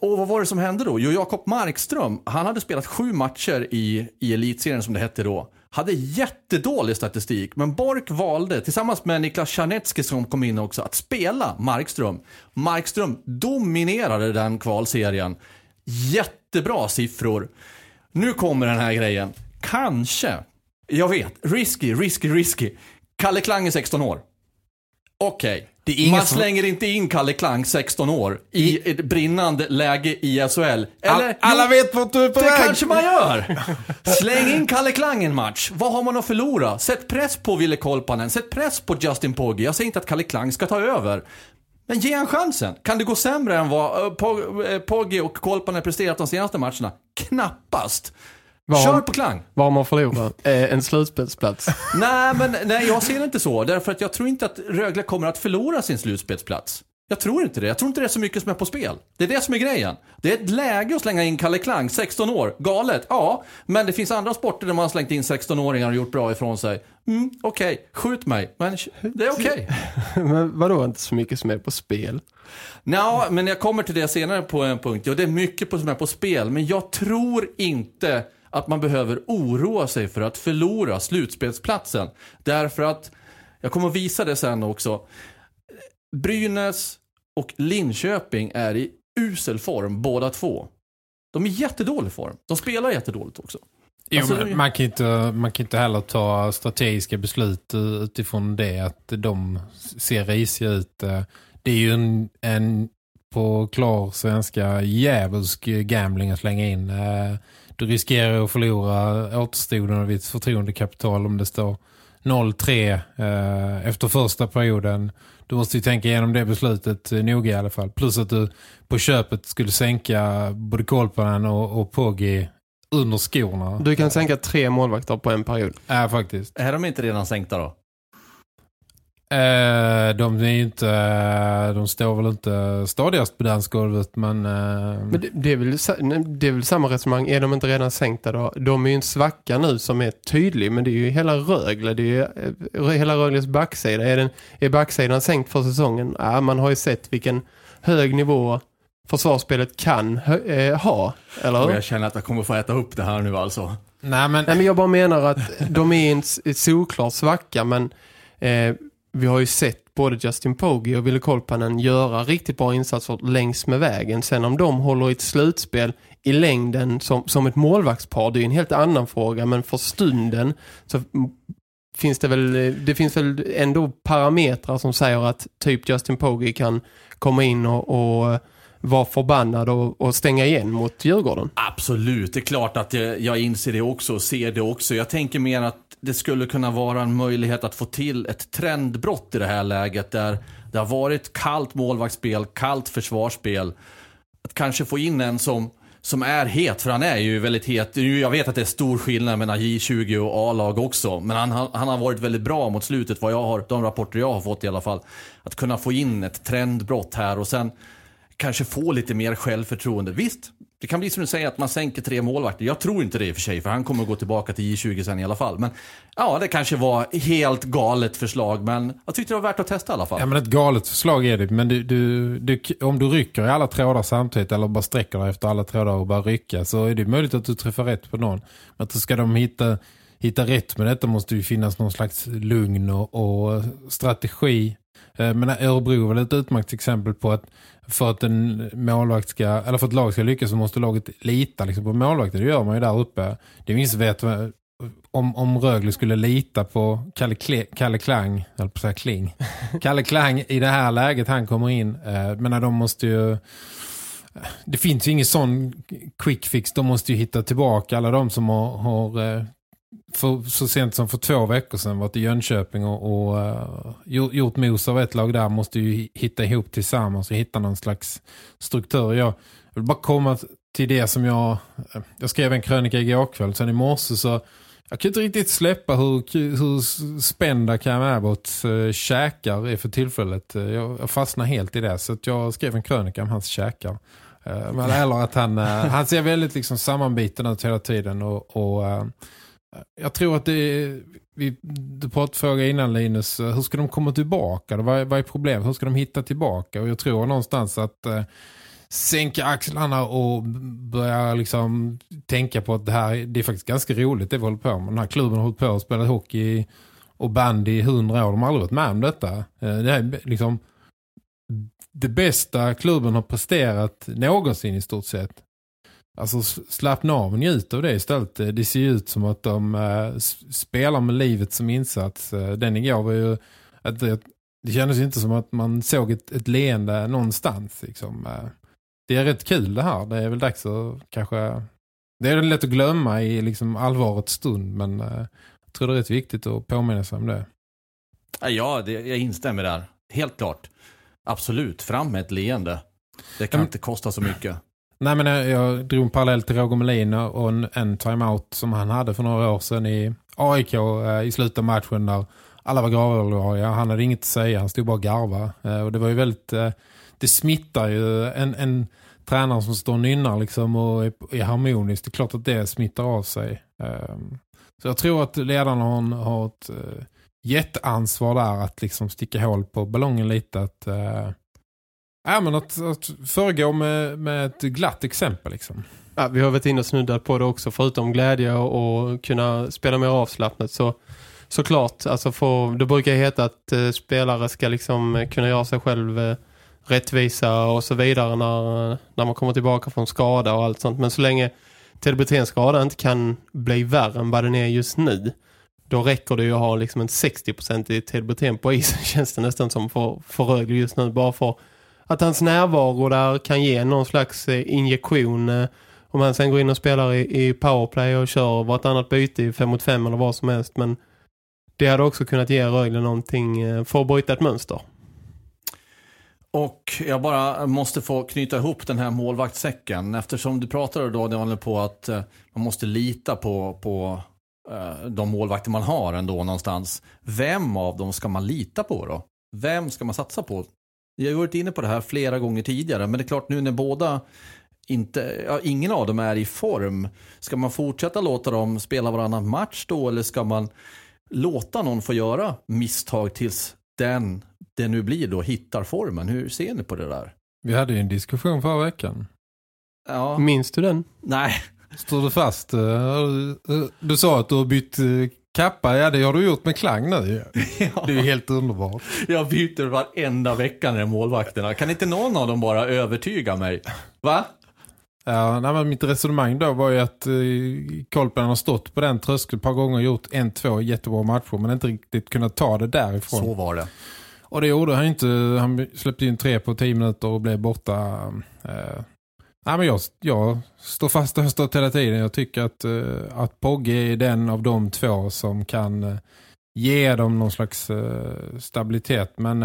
Och vad var det som hände då? Jo, Jakob Markström, han hade spelat sju matcher i, i elitserien som det hette då. Hade jättedålig statistik, men Bork valde tillsammans med Niklas Czarnecki som kom in också att spela Markström. Markström dominerade den kvalserien. Jättebra siffror. Nu kommer den här grejen. Kanske, jag vet, risky, risky, risky. Kalle Klang är 16 år. Okej. Okay. Man slänger inte in Kalle Klang, 16 år, i ett brinnande läge i SHL. Eller, All, alla vet vart du är på det väg. Kanske man gör. Släng in Kalle Klang en match. Vad har man att förlora? Sätt press på Ville Kolpanen. Sätt press på Justin Pogge. Jag säger inte att Kalle Klang ska ta över. Men ge en chansen. Kan det gå sämre än vad eh, eh, Poggi och Kolpanen presterat de senaste matcherna? Knappast. Var- Kör på klang. Var man förlorar eh, en slutspelsplats. nej, men nej, jag ser det inte så. Därför att jag tror inte att Rögle kommer att förlora sin slutspelsplats. Jag tror inte det. Jag tror inte det är så mycket som är på spel. Det är det som är grejen. Det är ett läge att slänga in Kalle Klang, 16 år. Galet, ja. Men det finns andra sporter där man har slängt in 16-åringar och gjort bra ifrån sig. Mm, okej, skjut mig. Men det är okej. Men vadå inte så mycket som är på spel? Nå, men jag kommer till det senare på en punkt. Ja, det är mycket som är på spel, men jag tror inte att man behöver oroa sig för att förlora slutspelsplatsen. Därför att, jag kommer att visa det sen också, Brynäs och Linköping är i usel form båda två. De är i jättedålig form. De spelar jättedåligt också. Jo, Alltså, men man, kan inte, man kan inte heller ta strategiska beslut utifrån det att de ser risiga ut. Uh, Det är ju en, en på klar svenska djävulsk gambling att slänga in. Du riskerar att förlora återstoden av ditt förtroendekapital om det står 0-3 uh, efter första perioden. Du måste ju tänka igenom det beslutet uh, noga i alla fall. Plus att du på köpet skulle sänka både Kolpanen och, och Poggi under skorna. Du kan sänka tre målvakter på en period. Ja, faktiskt. Är de inte redan sänkta då? Eh, de är ju inte, de står väl inte stadigast på dansgolvet, men... Eh, Men det, det, är väl, det är väl samma resonemang. Är de inte redan sänkta då? De är ju en svacka nu som är tydlig, men det är ju hela Rögle. Det är ju eh, hela Rögles backsida. Är, den, är backsidan sänkt för säsongen? Ja, man har ju sett vilken hög nivå försvarsspelet kan eh, ha. Eller Och jag känner att jag kommer få äta upp det här nu alltså. nej, men... Nej, men jag bara menar att de är en solklar svacka, men eh, vi har ju sett både Justin Pogge och Ville Kolpanen göra riktigt bra insatser längs med vägen. Sen om de håller i ett slutspel i längden som, som ett målvaktspar, det är en helt annan fråga, men för stunden så finns det väl det finns väl ändå parametrar som säger att typ Justin Pogge kan komma in och, och vara förbannad och, och stänga igen mot Djurgården. Absolut, det är klart att jag, jag inser det också och ser det också. Jag tänker mer att det skulle kunna vara en möjlighet att få till ett trendbrott i det här läget där det har varit kallt målvaktsspel, kallt försvarsspel. Att kanske få in en som, som är het, för han är ju väldigt het. Jag vet att det är stor skillnad mellan J20 och A-lag också, men han, har- han har varit väldigt bra mot slutet, vad jag har, de rapporter jag har fått i alla fall. Att kunna få in ett trendbrott här och sen kanske få lite mer självförtroende. Visst, det kan bli som du säger att man sänker tre målvakter. Jag tror inte det i och för sig, för han kommer att gå tillbaka till J20 sen i alla fall. Men ja, det kanske var helt galet förslag, men jag tyckte det var värt att testa i alla fall. Ja, men ett galet förslag är det. Men du, du, du, om du rycker i alla trådar samtidigt eller bara sträcker dig efter alla trådar och bara rycka så är det möjligt att du träffar rätt på någon. Men då ska de hitta, hitta rätt med detta måste ju finnas någon slags lugn och, och strategi. Eh, men Örebro är väl ett utmärkt exempel på att för att en målvakt ska, eller för att lag ska lyckas så måste laget lita liksom på målvakten. Det gör man ju där uppe. Det är minst vet vad- om, om Rögle skulle lita på Kalle, Kle, Kalle Klang, eller på säga Kling. Kalle Klang i det här läget han kommer in. Eh, men de måste ju det finns ju ingen sån quick fix. De måste ju hitta tillbaka alla de som har, har eh, för, så sent som för två veckor sedan varit i Jönköping och, och uh, gjort, mos av ett lag där måste ju hitta ihop tillsammans och hitta någon slags struktur. Jag vill bara komma till det som jag eh, jag skrev en krönika igår kväll sen i morse så jag kan inte riktigt släppa hur, hur spända Cam Abbotts uh, käkar är för tillfället. Jag, jag fastnar helt i det så att jag skrev en krönika om hans käkar. Eh, men eller att han, eh, han ser väldigt liksom sammanbiten ut hela tiden och, och jag tror att det är, vi, du pratade fråga innan Linus, hur ska de komma tillbaka? Vad, är- vad är problemet? Hur ska de hitta tillbaka? Och jag tror någonstans att eh, sänka axlarna och börja liksom tänka på att det här det är faktiskt ganska roligt det vi håller på med. Den här klubben har hållit på och spelat hockey och bandy i hundra år. De har aldrig varit med om detta. Eh, Det här är liksom det bästa klubben har presterat någonsin i stort sett. Alltså slappna av och njut av det istället. Eh, Det ser ju ut som att de s- spelar med livet som insats. Eh, Den igår var ju att det, det kändes inte som att man såg ett, ett leende någonstans. Liksom. Det är rätt kul det här. Det är väl dags att kanske... Det är lätt att glömma i liksom allvarets stund men eh, jag tror det är rätt viktigt att påminna sig om det. Ja, det, jag instämmer där. Helt klart. absolut, fram med ett leende. Det kan Mm. inte kosta så mycket. Nej men jag, jag drog en parallell till Roger Melin och en, en timeout som han hade för några år sedan i AIK eh, i slutet av matchen där alla var gravallvarliga. Han hade inget att säga, han stod bara och garva. Eh, och det var ju väldigt, eh, det smittar ju en, en tränare som står och nynnar liksom och är, är harmonisk. Det är klart att det smittar av sig. Eh, så jag tror att ledarna har, har ett eh, jätteansvar där att liksom sticka hål på ballongen lite. Att, eh, ja, men att, att föregå med, med ett glatt exempel liksom. Ja, vi har varit inne och snuddat på det också. Förutom glädje och, kunna spela mer avslappnat så såklart, alltså för, det brukar heta att eh, spelare ska liksom kunna göra sig själv eh, rättvisa och så vidare när, när man kommer tillbaka från skada och allt sånt. Men så länge Ted Brithens skada inte kan bli värre än vad den är just nu då räcker det ju att ha liksom en 60% i Ted på isen känns det nästan som för, för Rögle just nu. Bara för att hans närvaro där kan ge någon slags eh, injektion eh, om han sen går in och spelar i, i powerplay och kör vartannat byte i 5 mot 5 eller vad som helst. Men det hade också kunnat ge Rögle någonting eh, för att bryta ett mönster. Och jag bara måste få knyta ihop den här målvaktssäcken. Eftersom du pratade då Daniel på att man måste lita på, på de målvakter man har ändå någonstans. Vem av dem ska man lita på då? Vem ska man satsa på? Jag har varit inne på det här flera gånger tidigare. Men det är klart nu när båda inte, ja, ingen av dem är i form. Ska man fortsätta låta dem spela varannan match då? Eller ska man låta någon få göra misstag tills den, det nu blir då, hittar formen? Hur ser ni på det där? Vi hade ju en diskussion förra veckan. Ja, Minns du den? nej. Står du fast? Eh, Du sa att du har bytt eh, kappa. Ja, det har du gjort med klang nu. Det är ju helt underbart. Jag byter varenda vecka när målvakterna. Kan inte någon av dem bara övertyga mig? Va? Ja, nej, men mitt resonemang då var ju att eh, Kolpen har stått på den tröskeln ett par gånger och gjort en, två jättebra matcher men inte riktigt kunnat ta det därifrån. Så var det. Och det gjorde han inte. Han släppte in tre på tio minuter och blev borta. Eh, nej, men jag, jag står fast och stått hela tiden. Jag tycker att, eh, att Pogge är den av de två som kan eh, ge dem någon slags eh, stabilitet. Men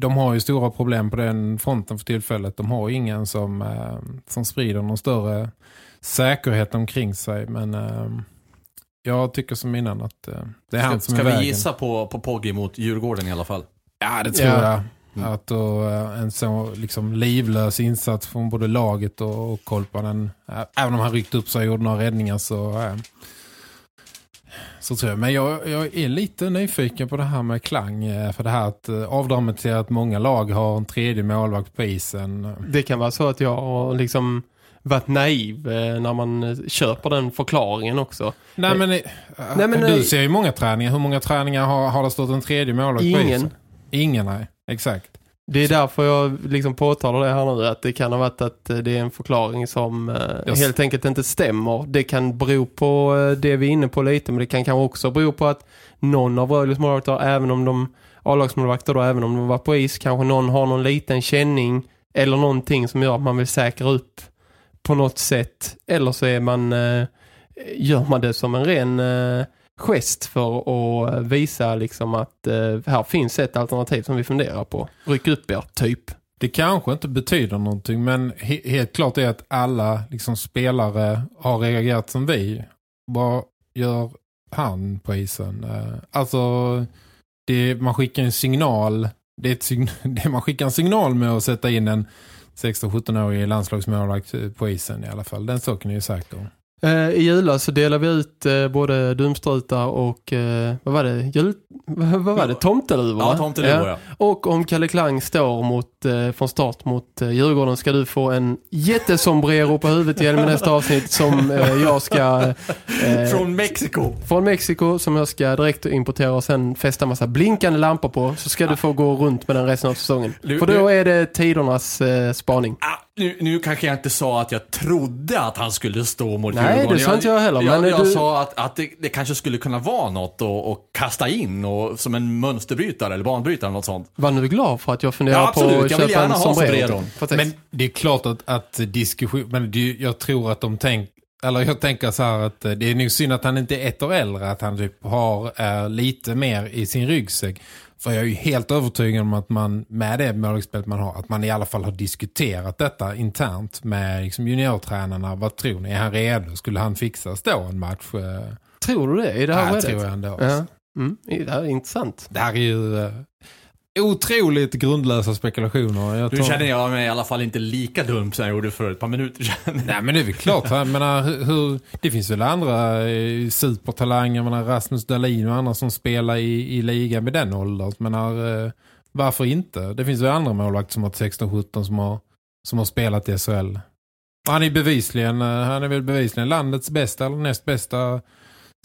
de har ju stora problem på den fronten för tillfället. De har ingen som, som sprider någon större säkerhet omkring sig. Men jag tycker som innan att det är han Ska, som ska är vi vägen. gissa på, på Poggi mot Djurgården i alla fall? Ja, det tror Ja. jag. Mm. Att då, eh, en så liksom livlös insats från både laget och, och Kolpanen. Även om han ryckte upp sig och gjorde några räddningar så, eh, så tror jag. Men jag, jag är lite nyfiken på det här med klang. eh, För det här att avdramatisera att många lag har en tredje målvakt på isen. Det kan vara så att jag har liksom varit naiv när man köper den förklaringen också. Nej men, eh, Nej, men, du ser ju många träningar. Hur många träningar har, har det stått en tredje målvakt på Ingen. isen? Ingen, nej. Exakt. Det är därför jag liksom påtalar det här nu att det kan ha varit att eh, det är en förklaring som eh, Yes. helt enkelt inte stämmer. Det kan bero på eh, det vi är inne på lite men det kan kanske också bero på att någon av Rögles målvakter, även om de A-lagsmålvakter då, även om de var på is, kanske någon har någon liten känning eller någonting som gör att man vill säkra upp på något sätt. Eller så är man, eh, gör man det som en ren eh, gest för att eh, visa liksom att eh, här finns ett alternativ som vi funderar på. Ryck upp er, typ. Det kanske inte betyder någonting men he helt klart är att alla liksom, spelare har reagerat som vi. Vad gör han på isen? Eh, Alltså, det, man skickar en signal. Det är ett sign det, man skickar en signal med att sätta in en 16-17-årig landslagsmålvakt eh, på isen i alla fall. Den saken är ju säker. Eh, I julas så delar vi ut eh, både dumstrutar och eh, vad var det? Jul, vad, var det? Tomteluvor? Ja, tomteluvor, ja. Och om Kalle Klang står mot, från start mot Djurgården ska du få en jättesombrero på huvudet igen med nästa avsnitt som jag ska eh, Från Mexiko. från Mexiko som jag ska direkt importera och sen fästa massa blinkande lampor på så ska du få gå runt med den resten av säsongen. Du- För då är det tidernas eh, spaning. Nu, nu kanske jag inte sa att jag trodde att han skulle stå mot Nej, Djurgården. det sa inte jag heller, Jag, men jag du- sa att, att det, det kanske skulle kunna vara något att att kasta in och, som en mönsterbrytare eller banbrytare eller något sånt. Var nu glad för att jag funderar Ja, på att Jag vill köpa en gärna ha sombrero. Men det är klart att, att diskussion, men det, jag tror att de tänker, eller jag tänker så här att eh, det är nog synd att han inte är ett år äldre, att han typ har eh, lite mer i sin ryggsäck. För jag är ju helt övertygad om att man med det målvaktsspelet man har, att man i alla fall har diskuterat detta internt med liksom juniortränarna. Vad tror ni? Är han redo? Skulle han fixa stå en match? Eh, Tror du det i det här Ja, tror jag ändå. Ja. Mm, det här är intressant. Det här är ju eh, otroligt grundlösa spekulationer. Jag Nu tror- känner jag mig i alla fall inte lika dum som jag gjorde för ett par minuter sedan. Nej men det är väl klart. Jag menar, hur, det finns väl andra eh, supertalanger. Menar, Rasmus Dahlin och andra som spelar i, i liga med den åldern. Men menar, eh, varför inte? Det finns väl andra målvakter som har 16-17 som har, som har spelat i SHL. Han är bevisligen, eh, han är väl bevisligen landets bästa eller näst bästa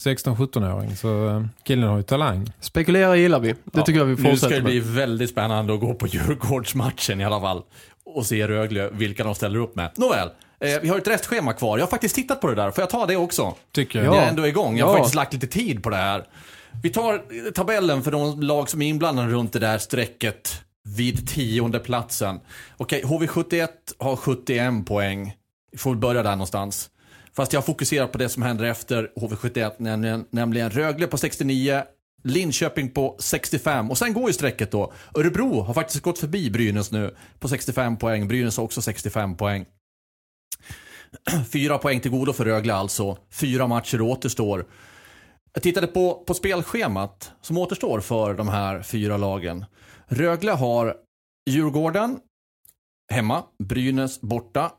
16-17-åring. Så eh, killen har ju talang. Spekulera gillar vi. Det tycker jag vi Nu ska fortsätter det bli med. väldigt spännande att gå på Djurgårdsmatchen i alla fall. Och se Rögle, vilka de ställer upp med. Nåväl, eh, vi har ett restschema kvar. Jag har faktiskt tittat på det där. Får jag ta det också? Tycker Ja. Jag är ändå igång. Jag har Ja. faktiskt lagt lite tid på det här. Vi tar eh, tabellen för de lag som är inblandade runt det där strecket vid tionde platsen. Okej, HV71 har 71 poäng. Vi får börja där någonstans. Fast jag fokuserar på det som händer efter HV71, nämligen, nämligen Rögle på 69, Linköping på 65 och sen går ju strecket då. Örebro har faktiskt gått förbi Brynäs nu på 65 poäng. Brynäs har också 65 poäng. Fyra poäng till godo för Rögle alltså. Fyra matcher återstår. Jag tittade på, på spelschemat som återstår för de här fyra lagen. Rögle har Djurgården hemma, Brynäs borta,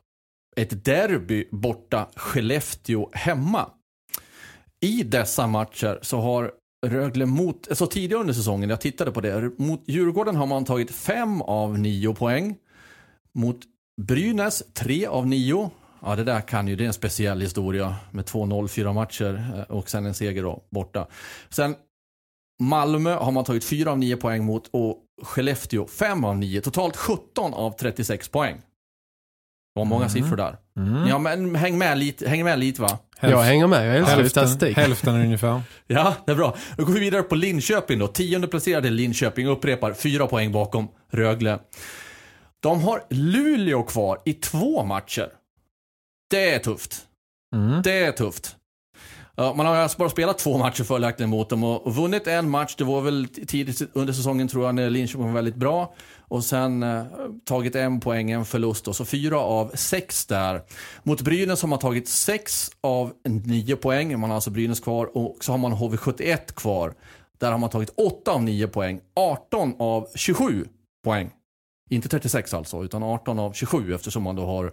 ett derby borta, Skellefteå hemma. I dessa matcher så har Rögle mot, så tidigare under säsongen, jag tittade på det, mot Djurgården har man tagit fem av nio poäng. Mot Brynäs tre av nio. Ja, det där kan ju, det är en speciell historia med 2-0, fyra matcher eh, och sen en seger då, borta. Sen Malmö har man tagit fyra av nio poäng mot och Skellefteå fem av nio. Totalt 17 av 36 poäng. Det var många Mhm. siffror där. Mm. Ja, men häng med lite, häng med lite va? Jag hänger med, jag älskar hälften, statistik. hälften ungefär. Ja, det är bra. Då går vi vidare på Linköping då. Tionde placerade Linköping upprepar fyra poäng bakom Rögle. De har Luleå kvar i två matcher. Det är tufft. Mm. Det är tufft. Ja, man har alltså bara spelat två matcher följaktligen mot dem och och vunnit en match. Det var väl tidigt under säsongen tror jag när Linköping var väldigt bra. Och sen eh, tagit en poäng, en förlust då. Så fyra av sex där. Mot Brynäs har man tagit sex av nio poäng. Man har alltså Brynäs kvar och så har man HV71 kvar. Där har man tagit åtta av nio poäng. 18 av 27 poäng. Inte 36 alltså, utan 18 av 27 eftersom man då har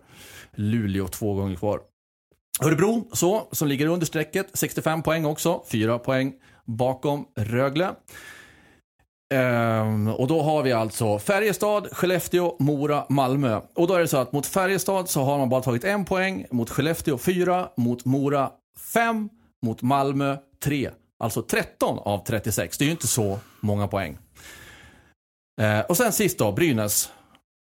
Luleå två gånger kvar. Örebro, så, som ligger under strecket, 65 poäng också, 4 poäng bakom Rögle. Ehm, och då har vi alltså Färjestad, Skellefteå, Mora, Malmö. Och då är det så att mot Färjestad så har man bara tagit en poäng, mot Skellefteå 4, mot Mora 5, mot Malmö 3. Alltså 13 av 36. Det är ju inte så många poäng. Ehm, och sen sist då, Brynäs.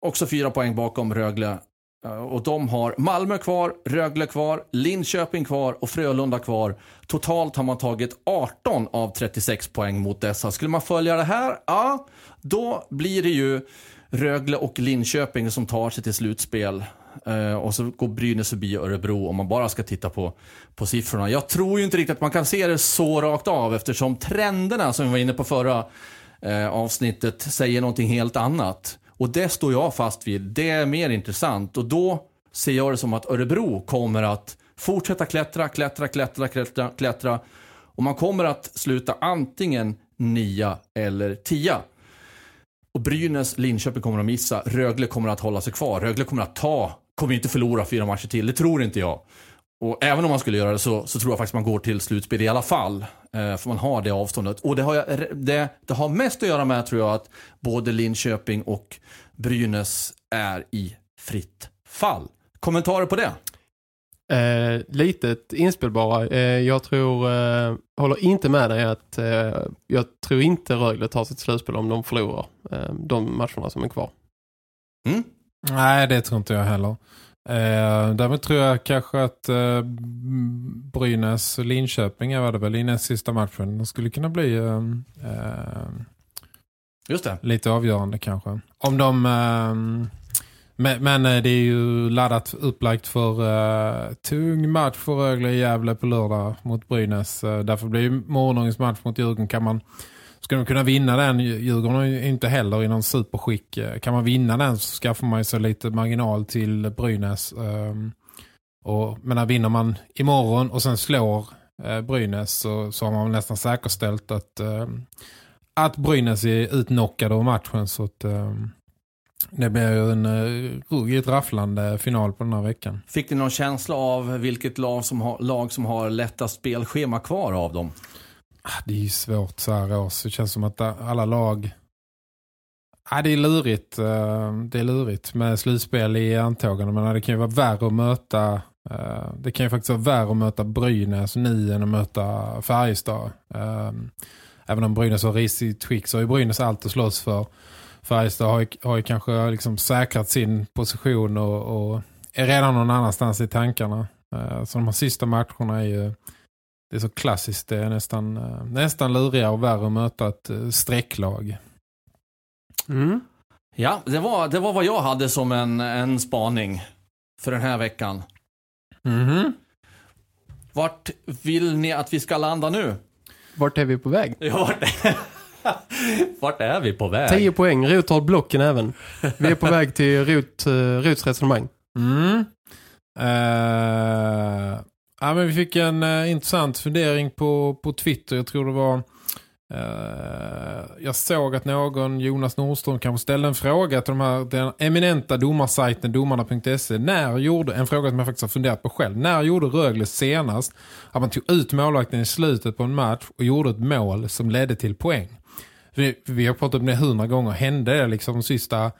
Också fyra poäng bakom Rögle. Eh, och de har Malmö kvar, Rögle kvar, Linköping kvar och Frölunda kvar. Totalt har man tagit 18 av 36 poäng mot dessa. Skulle man följa det här, ja, då blir det ju Rögle och Linköping som tar sig till slutspel. Uh, och så går Brynäs förbi Örebro om man bara ska titta på, på siffrorna. Jag tror ju inte riktigt att man kan se det så rakt av eftersom trenderna som vi var inne på förra uh, avsnittet säger någonting helt annat. Och det står jag fast vid. Det är mer intressant och då ser jag det som att Örebro kommer att fortsätta klättra, klättra, klättra, klättra, klättra. Och man kommer att sluta antingen nia eller tia. Och Brynäs, Linköping kommer att missa. Rögle kommer att hålla sig kvar. Rögle kommer att ta, kommer inte förlora fyra matcher till. Det tror inte jag. Och även om man skulle göra det så, så tror jag faktiskt man går till slutspel i alla fall. Eh, för man har det avståndet. Och det har, jag, det, det har mest att göra med tror jag att både Linköping och Brynäs är i fritt fall. Kommentarer på det? Eh, litet inspel bara. Eh, jag tror, eh, håller inte med dig att eh, jag tror inte Rögle tar sitt slutspel om de förlorar eh, de matcherna som är kvar. Mm? Nej, det tror inte jag heller. Eh, däremot tror jag kanske att eh, Brynäs Linköping var det väl i näst sista matchen. Det skulle kunna bli eh, eh, Just det. lite avgörande kanske. Om de... Eh, men, men eh, det är ju laddat upplagt för tung match för Rögle i Gävle på lördag mot Brynäs. Därför blir ju morgondagens match mot Djurgården kan man ska de kunna vinna den, Djurgården är ju inte heller i någon superskick. Eh, kan man vinna den så skaffar man ju så lite marginal till Brynäs. Ehm, och, men när vinner man imorgon och sen slår eh, Brynäs så, så har man nästan säkerställt att, ehm, att Brynäs är utnockade av matchen. Så att, ehm, det blir ju en uh, ruggigt rafflande final på den här veckan. Fick ni någon känsla av vilket lag som har, lag som har lättast spelschema kvar av dem? Ah, det är ju svårt så här års. Det känns som att alla lag... Ja, det är lurigt. Eh, det är lurigt med slutspel i antågande. Men det kan ju vara värre att möta... Eh, det kan ju faktiskt vara värre att möta Brynäs nu än att möta Färjestad. Eh, även om Brynäs har risigt skick så är Brynäs allt att slåss för. Färjestad har ju, har ju kanske liksom säkrat sin position och, och är redan någon annanstans i tankarna. Så de här sista matcherna är ju... Det är så klassiskt. Det är nästan, eh, nästan lurigare och värre att möta ett eh, strecklag. Mm. Ja, det var, det var vad jag hade som en, en spaning för den här veckan. Mhm. Vart vill ni att vi ska landa nu? Vart är vi på väg? Ja, vart, vart är vi på väg? 10 poäng, Rot har blocken även. Vi är på väg till Rot, uh, Rots resonemang. Mm. Eh, ja, men vi fick en eh, intressant fundering på, på Twitter. Jag tror det var... eh, jag såg att någon, Jonas Nordström, kanske ställde en fråga till de här, den eminenta domarsajten domarna.se. När gjorde, en fråga som jag faktiskt har funderat på själv. När gjorde Rögle senast att man tog ut målvakten i slutet på en match och gjorde ett mål som ledde till poäng? Vi, vi har pratat om det hundra gånger. Hände det liksom de sista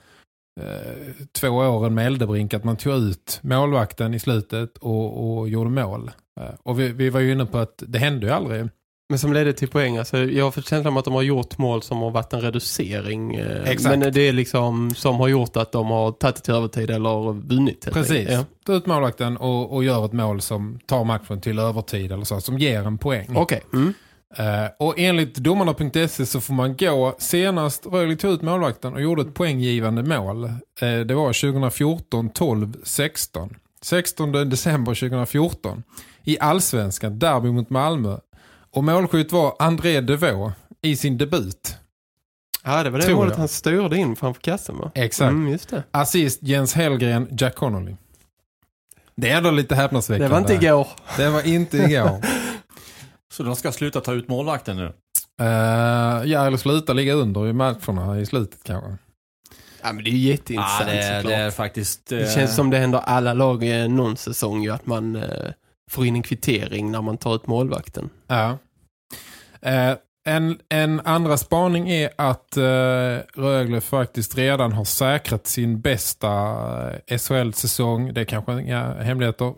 två åren med Eldebrink att man tog ut målvakten i slutet och, och gjorde mål. Eh, och vi, vi var ju inne på att det hände ju aldrig. Men som ledde till poäng. Alltså, jag har fått känslan om att de har gjort mål som har varit en reducering. eh, Exakt. Men det är liksom som har gjort att de har tagit till övertid eller vunnit. Precis. Ja. Ta ut målvakten och, och gör ett mål som tar matchen till övertid eller så, som ger en poäng. Okej. Mm. Eh, och enligt domarna.se så får man gå senast Rögle tog ut målvakten och gjorde ett poänggivande mål. Eh, det var 2014, 12, 16. 16 december 2014 i Allsvenskan, derby mot Malmö. Och målskytt var André Devaux i sin debut. Ja, det var det målet han styrde in framför kassen va? Exakt. Mm, just det. Assist Jens Hellgren, Jack Connolly. Det är ändå lite häpnadsväckande. Det var inte igår. Det var inte igår. Så de ska sluta ta ut målvakten nu? Eh, ja, eller sluta ligga under i matcherna i slutet kanske. Ja, men det är ju jätteintressant det, är- såklart. det är faktiskt... Det eh, känns som det händer alla lag i någon säsong ju att man eh, får in en kvittering när man tar ut målvakten. Ja. Eh, en, en andra spaning är att eh, Rögle faktiskt redan har säkrat sin bästa eh, SHL-säsong. Det är kanske inga hemligheter.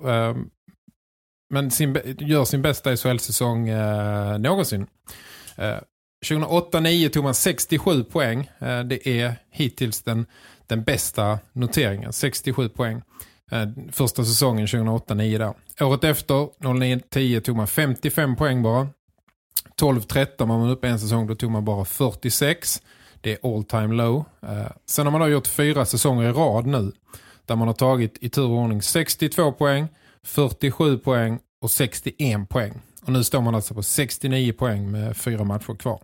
Men sin, gör sin bästa SHL-säsong eh, någonsin. Eh, 2008-9 tog man 67 poäng. Eh, det är hittills den, den bästa noteringen. 67 poäng. Eh, första säsongen 2008-9 där. Året efter, 09-10, tog man 55 poäng bara. 12-13 var man uppe en säsong, då tog man bara 46. Det är all time low. Eh, sen har man då gjort fyra säsonger i rad nu. Där man har tagit i tur och ordning 62 poäng, 47 poäng och 61 poäng. Och nu står man alltså på 69 poäng med fyra matcher kvar.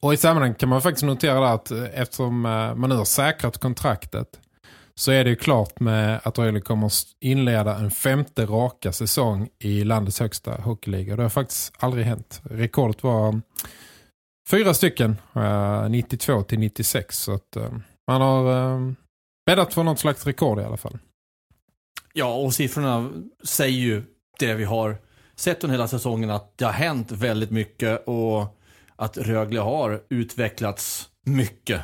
Och i sammanhanget kan man faktiskt notera att eh, eftersom eh, man nu har säkrat kontraktet så är det ju klart med att Rögle kommer inleda en femte raka säsong i landets högsta hockeyliga. Det har faktiskt aldrig hänt. Rekordet var mm, fyra stycken, eh, 92 till 96. Så att man har bäddat för något slags rekord i alla fall. Ja, och siffrorna säger ju det vi har sett under hela säsongen att det har hänt väldigt mycket och att Rögle har utvecklats mycket.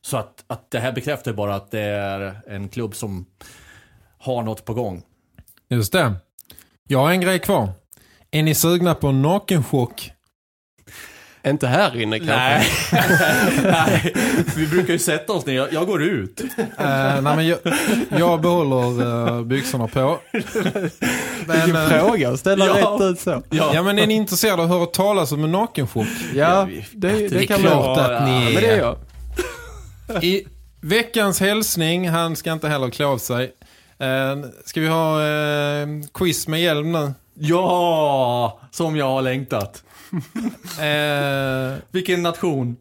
Så att, att det här bekräftar bara att det är en klubb som har något på gång. Just det. Jag har en grej kvar. Är ni sugna på en nakenchock? Inte här inne kanske. Nej. Nej, vi brukar ju sätta oss ner. Jag, jag går ut. Eh, nej, men jag, jag behåller uh, byxorna på. Men, Vilken eh, fråga ställa ja. rätt ut så. ja, men är ni intresserade av att höra talas om en nakenchock? Ja, det, det, det är kan klart man att ni ja, men det är jag. I veckans hälsning, han ska inte heller klä av sig. Eh, ska vi ha eh, quiz med hjälm nu? Ja, som jag har längtat. Eh, Vilken nation?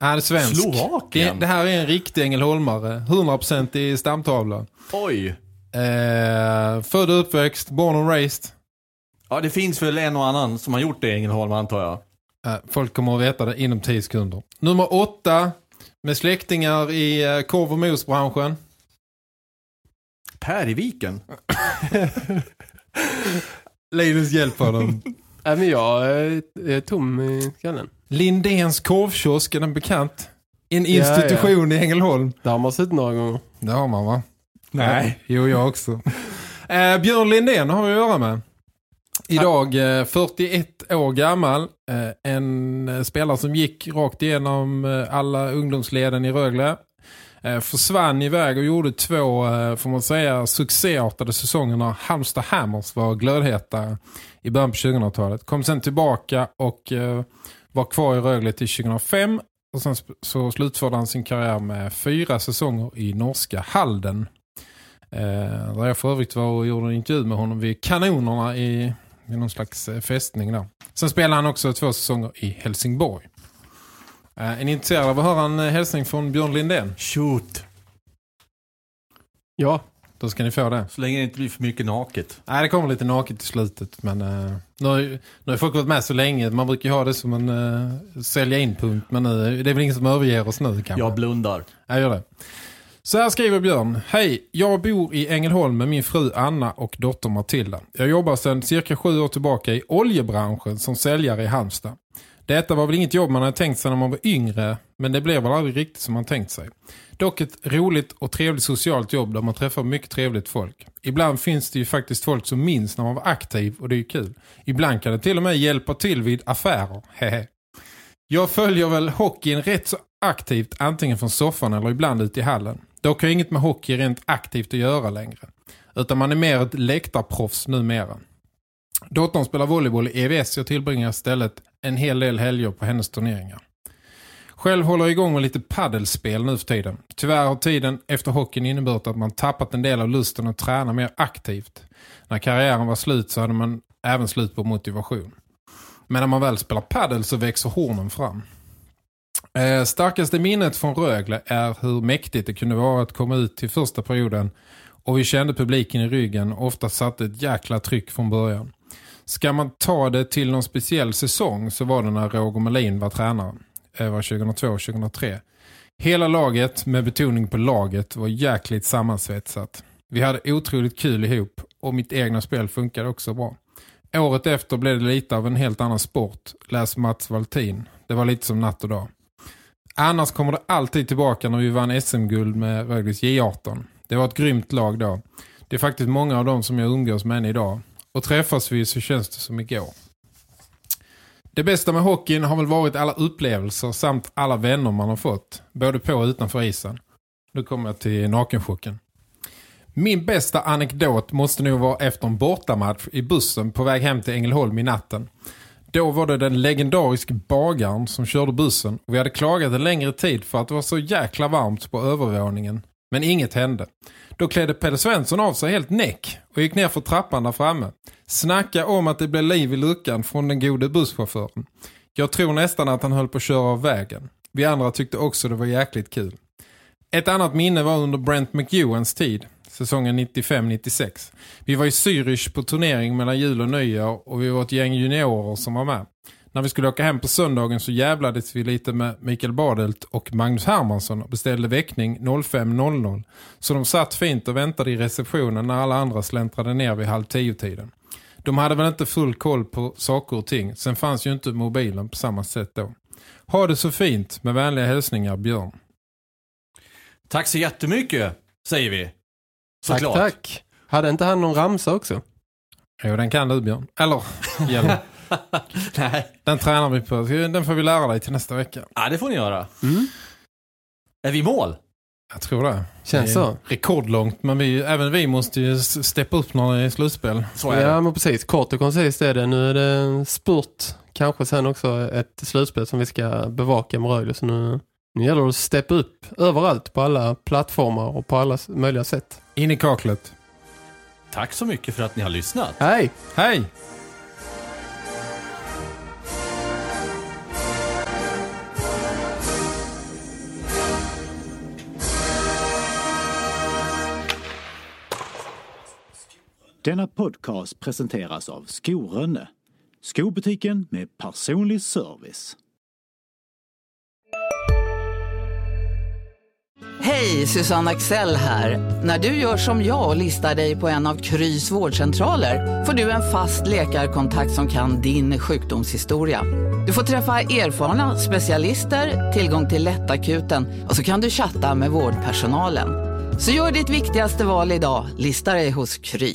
han är svensk. Slovakien. Det, det här är en riktig Ängelholmare. 100% i stamtavla. Oj. Eh, född och uppväxt, born and raised. Ja, det finns väl en och annan som har gjort det i Ängelholm antar jag. Eh, folk kommer att veta det inom 10 sekunder. Nummer åtta. Med släktingar i eh, korv- och mosbranschen. Per i viken. Linus hjälper honom. Nej, men jag är, är tom i skallen. Lindéns korvkiosk är den bekant. En Ja, institution i Ängelholm. Där har man sett några gånger. Det har man va? Nej. Jo, jag också. eh, Björn Lindén har vi att göra med. Idag eh, 41 år gammal. Eh, en eh, spelare som gick rakt igenom eh, alla ungdomsleden i Rögle. Eh, försvann iväg och gjorde två, eh, får man säga, succéartade säsonger när Halmstad Hammers var glödheta i början på 2000-talet. Kom sen tillbaka och eh, var kvar i Rögle till 2005. Och sen så slutförde han sin karriär med fyra säsonger i norska Halden. Eh, där jag för övrigt var och gjorde en intervju med honom vid kanonerna i, i någon slags eh, fästning där. Sen spelade han också två säsonger i Helsingborg. Eh, är ni intresserade av att höra en eh, hälsning från Björn Lindén? Shoot. Ja, Då ska ni få det. Så länge det inte blir för mycket naket. Nej, det kommer lite naket i slutet. Men eh, nu, har, ju- nu har folk varit med så länge. Man brukar ju ha det som en uh, sälja in-punkt. Men nu, det är väl ingen som överger oss nu kanske. Jag blundar. Jag gör det. Så här skriver Björn. Hej, jag bor i Ängelholm med min fru Anna och dotter Matilda. Jag jobbar sedan cirka sju år tillbaka i oljebranschen som säljare i Halmstad. Detta var väl inget jobb man hade tänkt sig när man var yngre, men det blev väl aldrig riktigt som man tänkt sig. Dock ett roligt och trevligt socialt jobb där man träffar mycket trevligt folk. Ibland finns det ju faktiskt folk som minns när man var aktiv och det är ju kul. Ibland kan det till och med hjälpa till vid affärer. Hehe. Jag följer väl hockeyn rätt så aktivt antingen från soffan eller ibland ute i hallen. Dock har inget med hockey rent aktivt att göra längre. Utan man är mer ett läktarproffs numera. Dottern spelar volleyboll i EVS och tillbringar istället en hel del helger på hennes turneringar. Själv håller jag igång med lite paddelspel nu för tiden. Tyvärr har tiden efter hockeyn inneburit att man tappat en del av lusten att träna mer aktivt. När karriären var slut så hade man även slut på motivation. Men när man väl spelar paddel så växer hornen fram. Eh, starkaste minnet från Rögle är hur mäktigt det kunde vara att komma ut till första perioden och vi kände publiken i ryggen och ofta satte ett jäkla tryck från början. Ska man ta det till någon speciell säsong så var det när Roger Melin var tränare. Det var 2002-2003. Hela laget, med betoning på laget, var jäkligt sammansvetsat. Vi hade otroligt kul ihop och mitt egna spel funkade också bra. Året efter blev det lite av en helt annan sport. Läs Mats Valtin. Det var lite som natt och dag. Annars kommer det alltid tillbaka när vi vann SM-guld med Rögles J18. Det var ett grymt lag då. Det är faktiskt många av dem som jag umgås med än idag. Och träffas vi så känns det som igår. Det bästa med hockeyn har väl varit alla upplevelser samt alla vänner man har fått. Både på och utanför isen. Nu kommer jag till nakenchocken. Min bästa anekdot måste nog vara efter en bortamatch i bussen på väg hem till Ängelholm i natten. Då var det den legendariska bagaren som körde bussen och vi hade klagat en längre tid för att det var så jäkla varmt på övervåningen. Men inget hände. Då klädde Peder Svensson av sig helt näck och gick ner för trappan där framme. Snacka om att det blev liv i luckan från den gode busschauffören. Jag tror nästan att han höll på att köra av vägen. Vi andra tyckte också det var jäkligt kul. Ett annat minne var under Brent McEwans tid, säsongen 95-96. Vi var i Zürich på turnering mellan jul och nyår och vi var ett gäng juniorer som var med. När vi skulle åka hem på söndagen så jävlades vi lite med Mikael Badelt och Magnus Hermansson och beställde väckning 05.00. Så de satt fint och väntade i receptionen när alla andra släntrade ner vid halv tio tiden. De hade väl inte full koll på saker och ting. Sen fanns ju inte mobilen på samma sätt då. Ha det så fint. Med vänliga hälsningar, Björn. Tack så jättemycket, säger vi. tack, Såklart. tack. Hade inte han någon ramsa också? Jo, den kan du, Björn. Eller. Nej. Den tränar vi på. Den får vi lära dig till nästa vecka. Ja, det får ni göra. Mm. Är vi mål? Jag tror det. Känns det så. Rekordlångt, men vi, även vi måste ju steppa upp när det är slutspel. Så är Ja, det. men precis. Kort och koncist är det. Nu är det en spurt. Kanske sen också ett slutspel som vi ska bevaka med Rögle. Så nu, nu gäller det att steppa upp överallt på alla plattformar och på alla möjliga sätt. In i kaklet. Tack så mycket för att ni har lyssnat. Hej! Hej! Denna podcast presenteras av Skorönne, skobutiken med personlig service. Hej, Susanne Axel här. När du gör som jag och listar dig på en av Krys vårdcentraler får du en fast läkarkontakt som kan din sjukdomshistoria. Du får träffa erfarna specialister, tillgång till lättakuten och så kan du chatta med vårdpersonalen. Så gör ditt viktigaste val idag, listar dig hos Kry.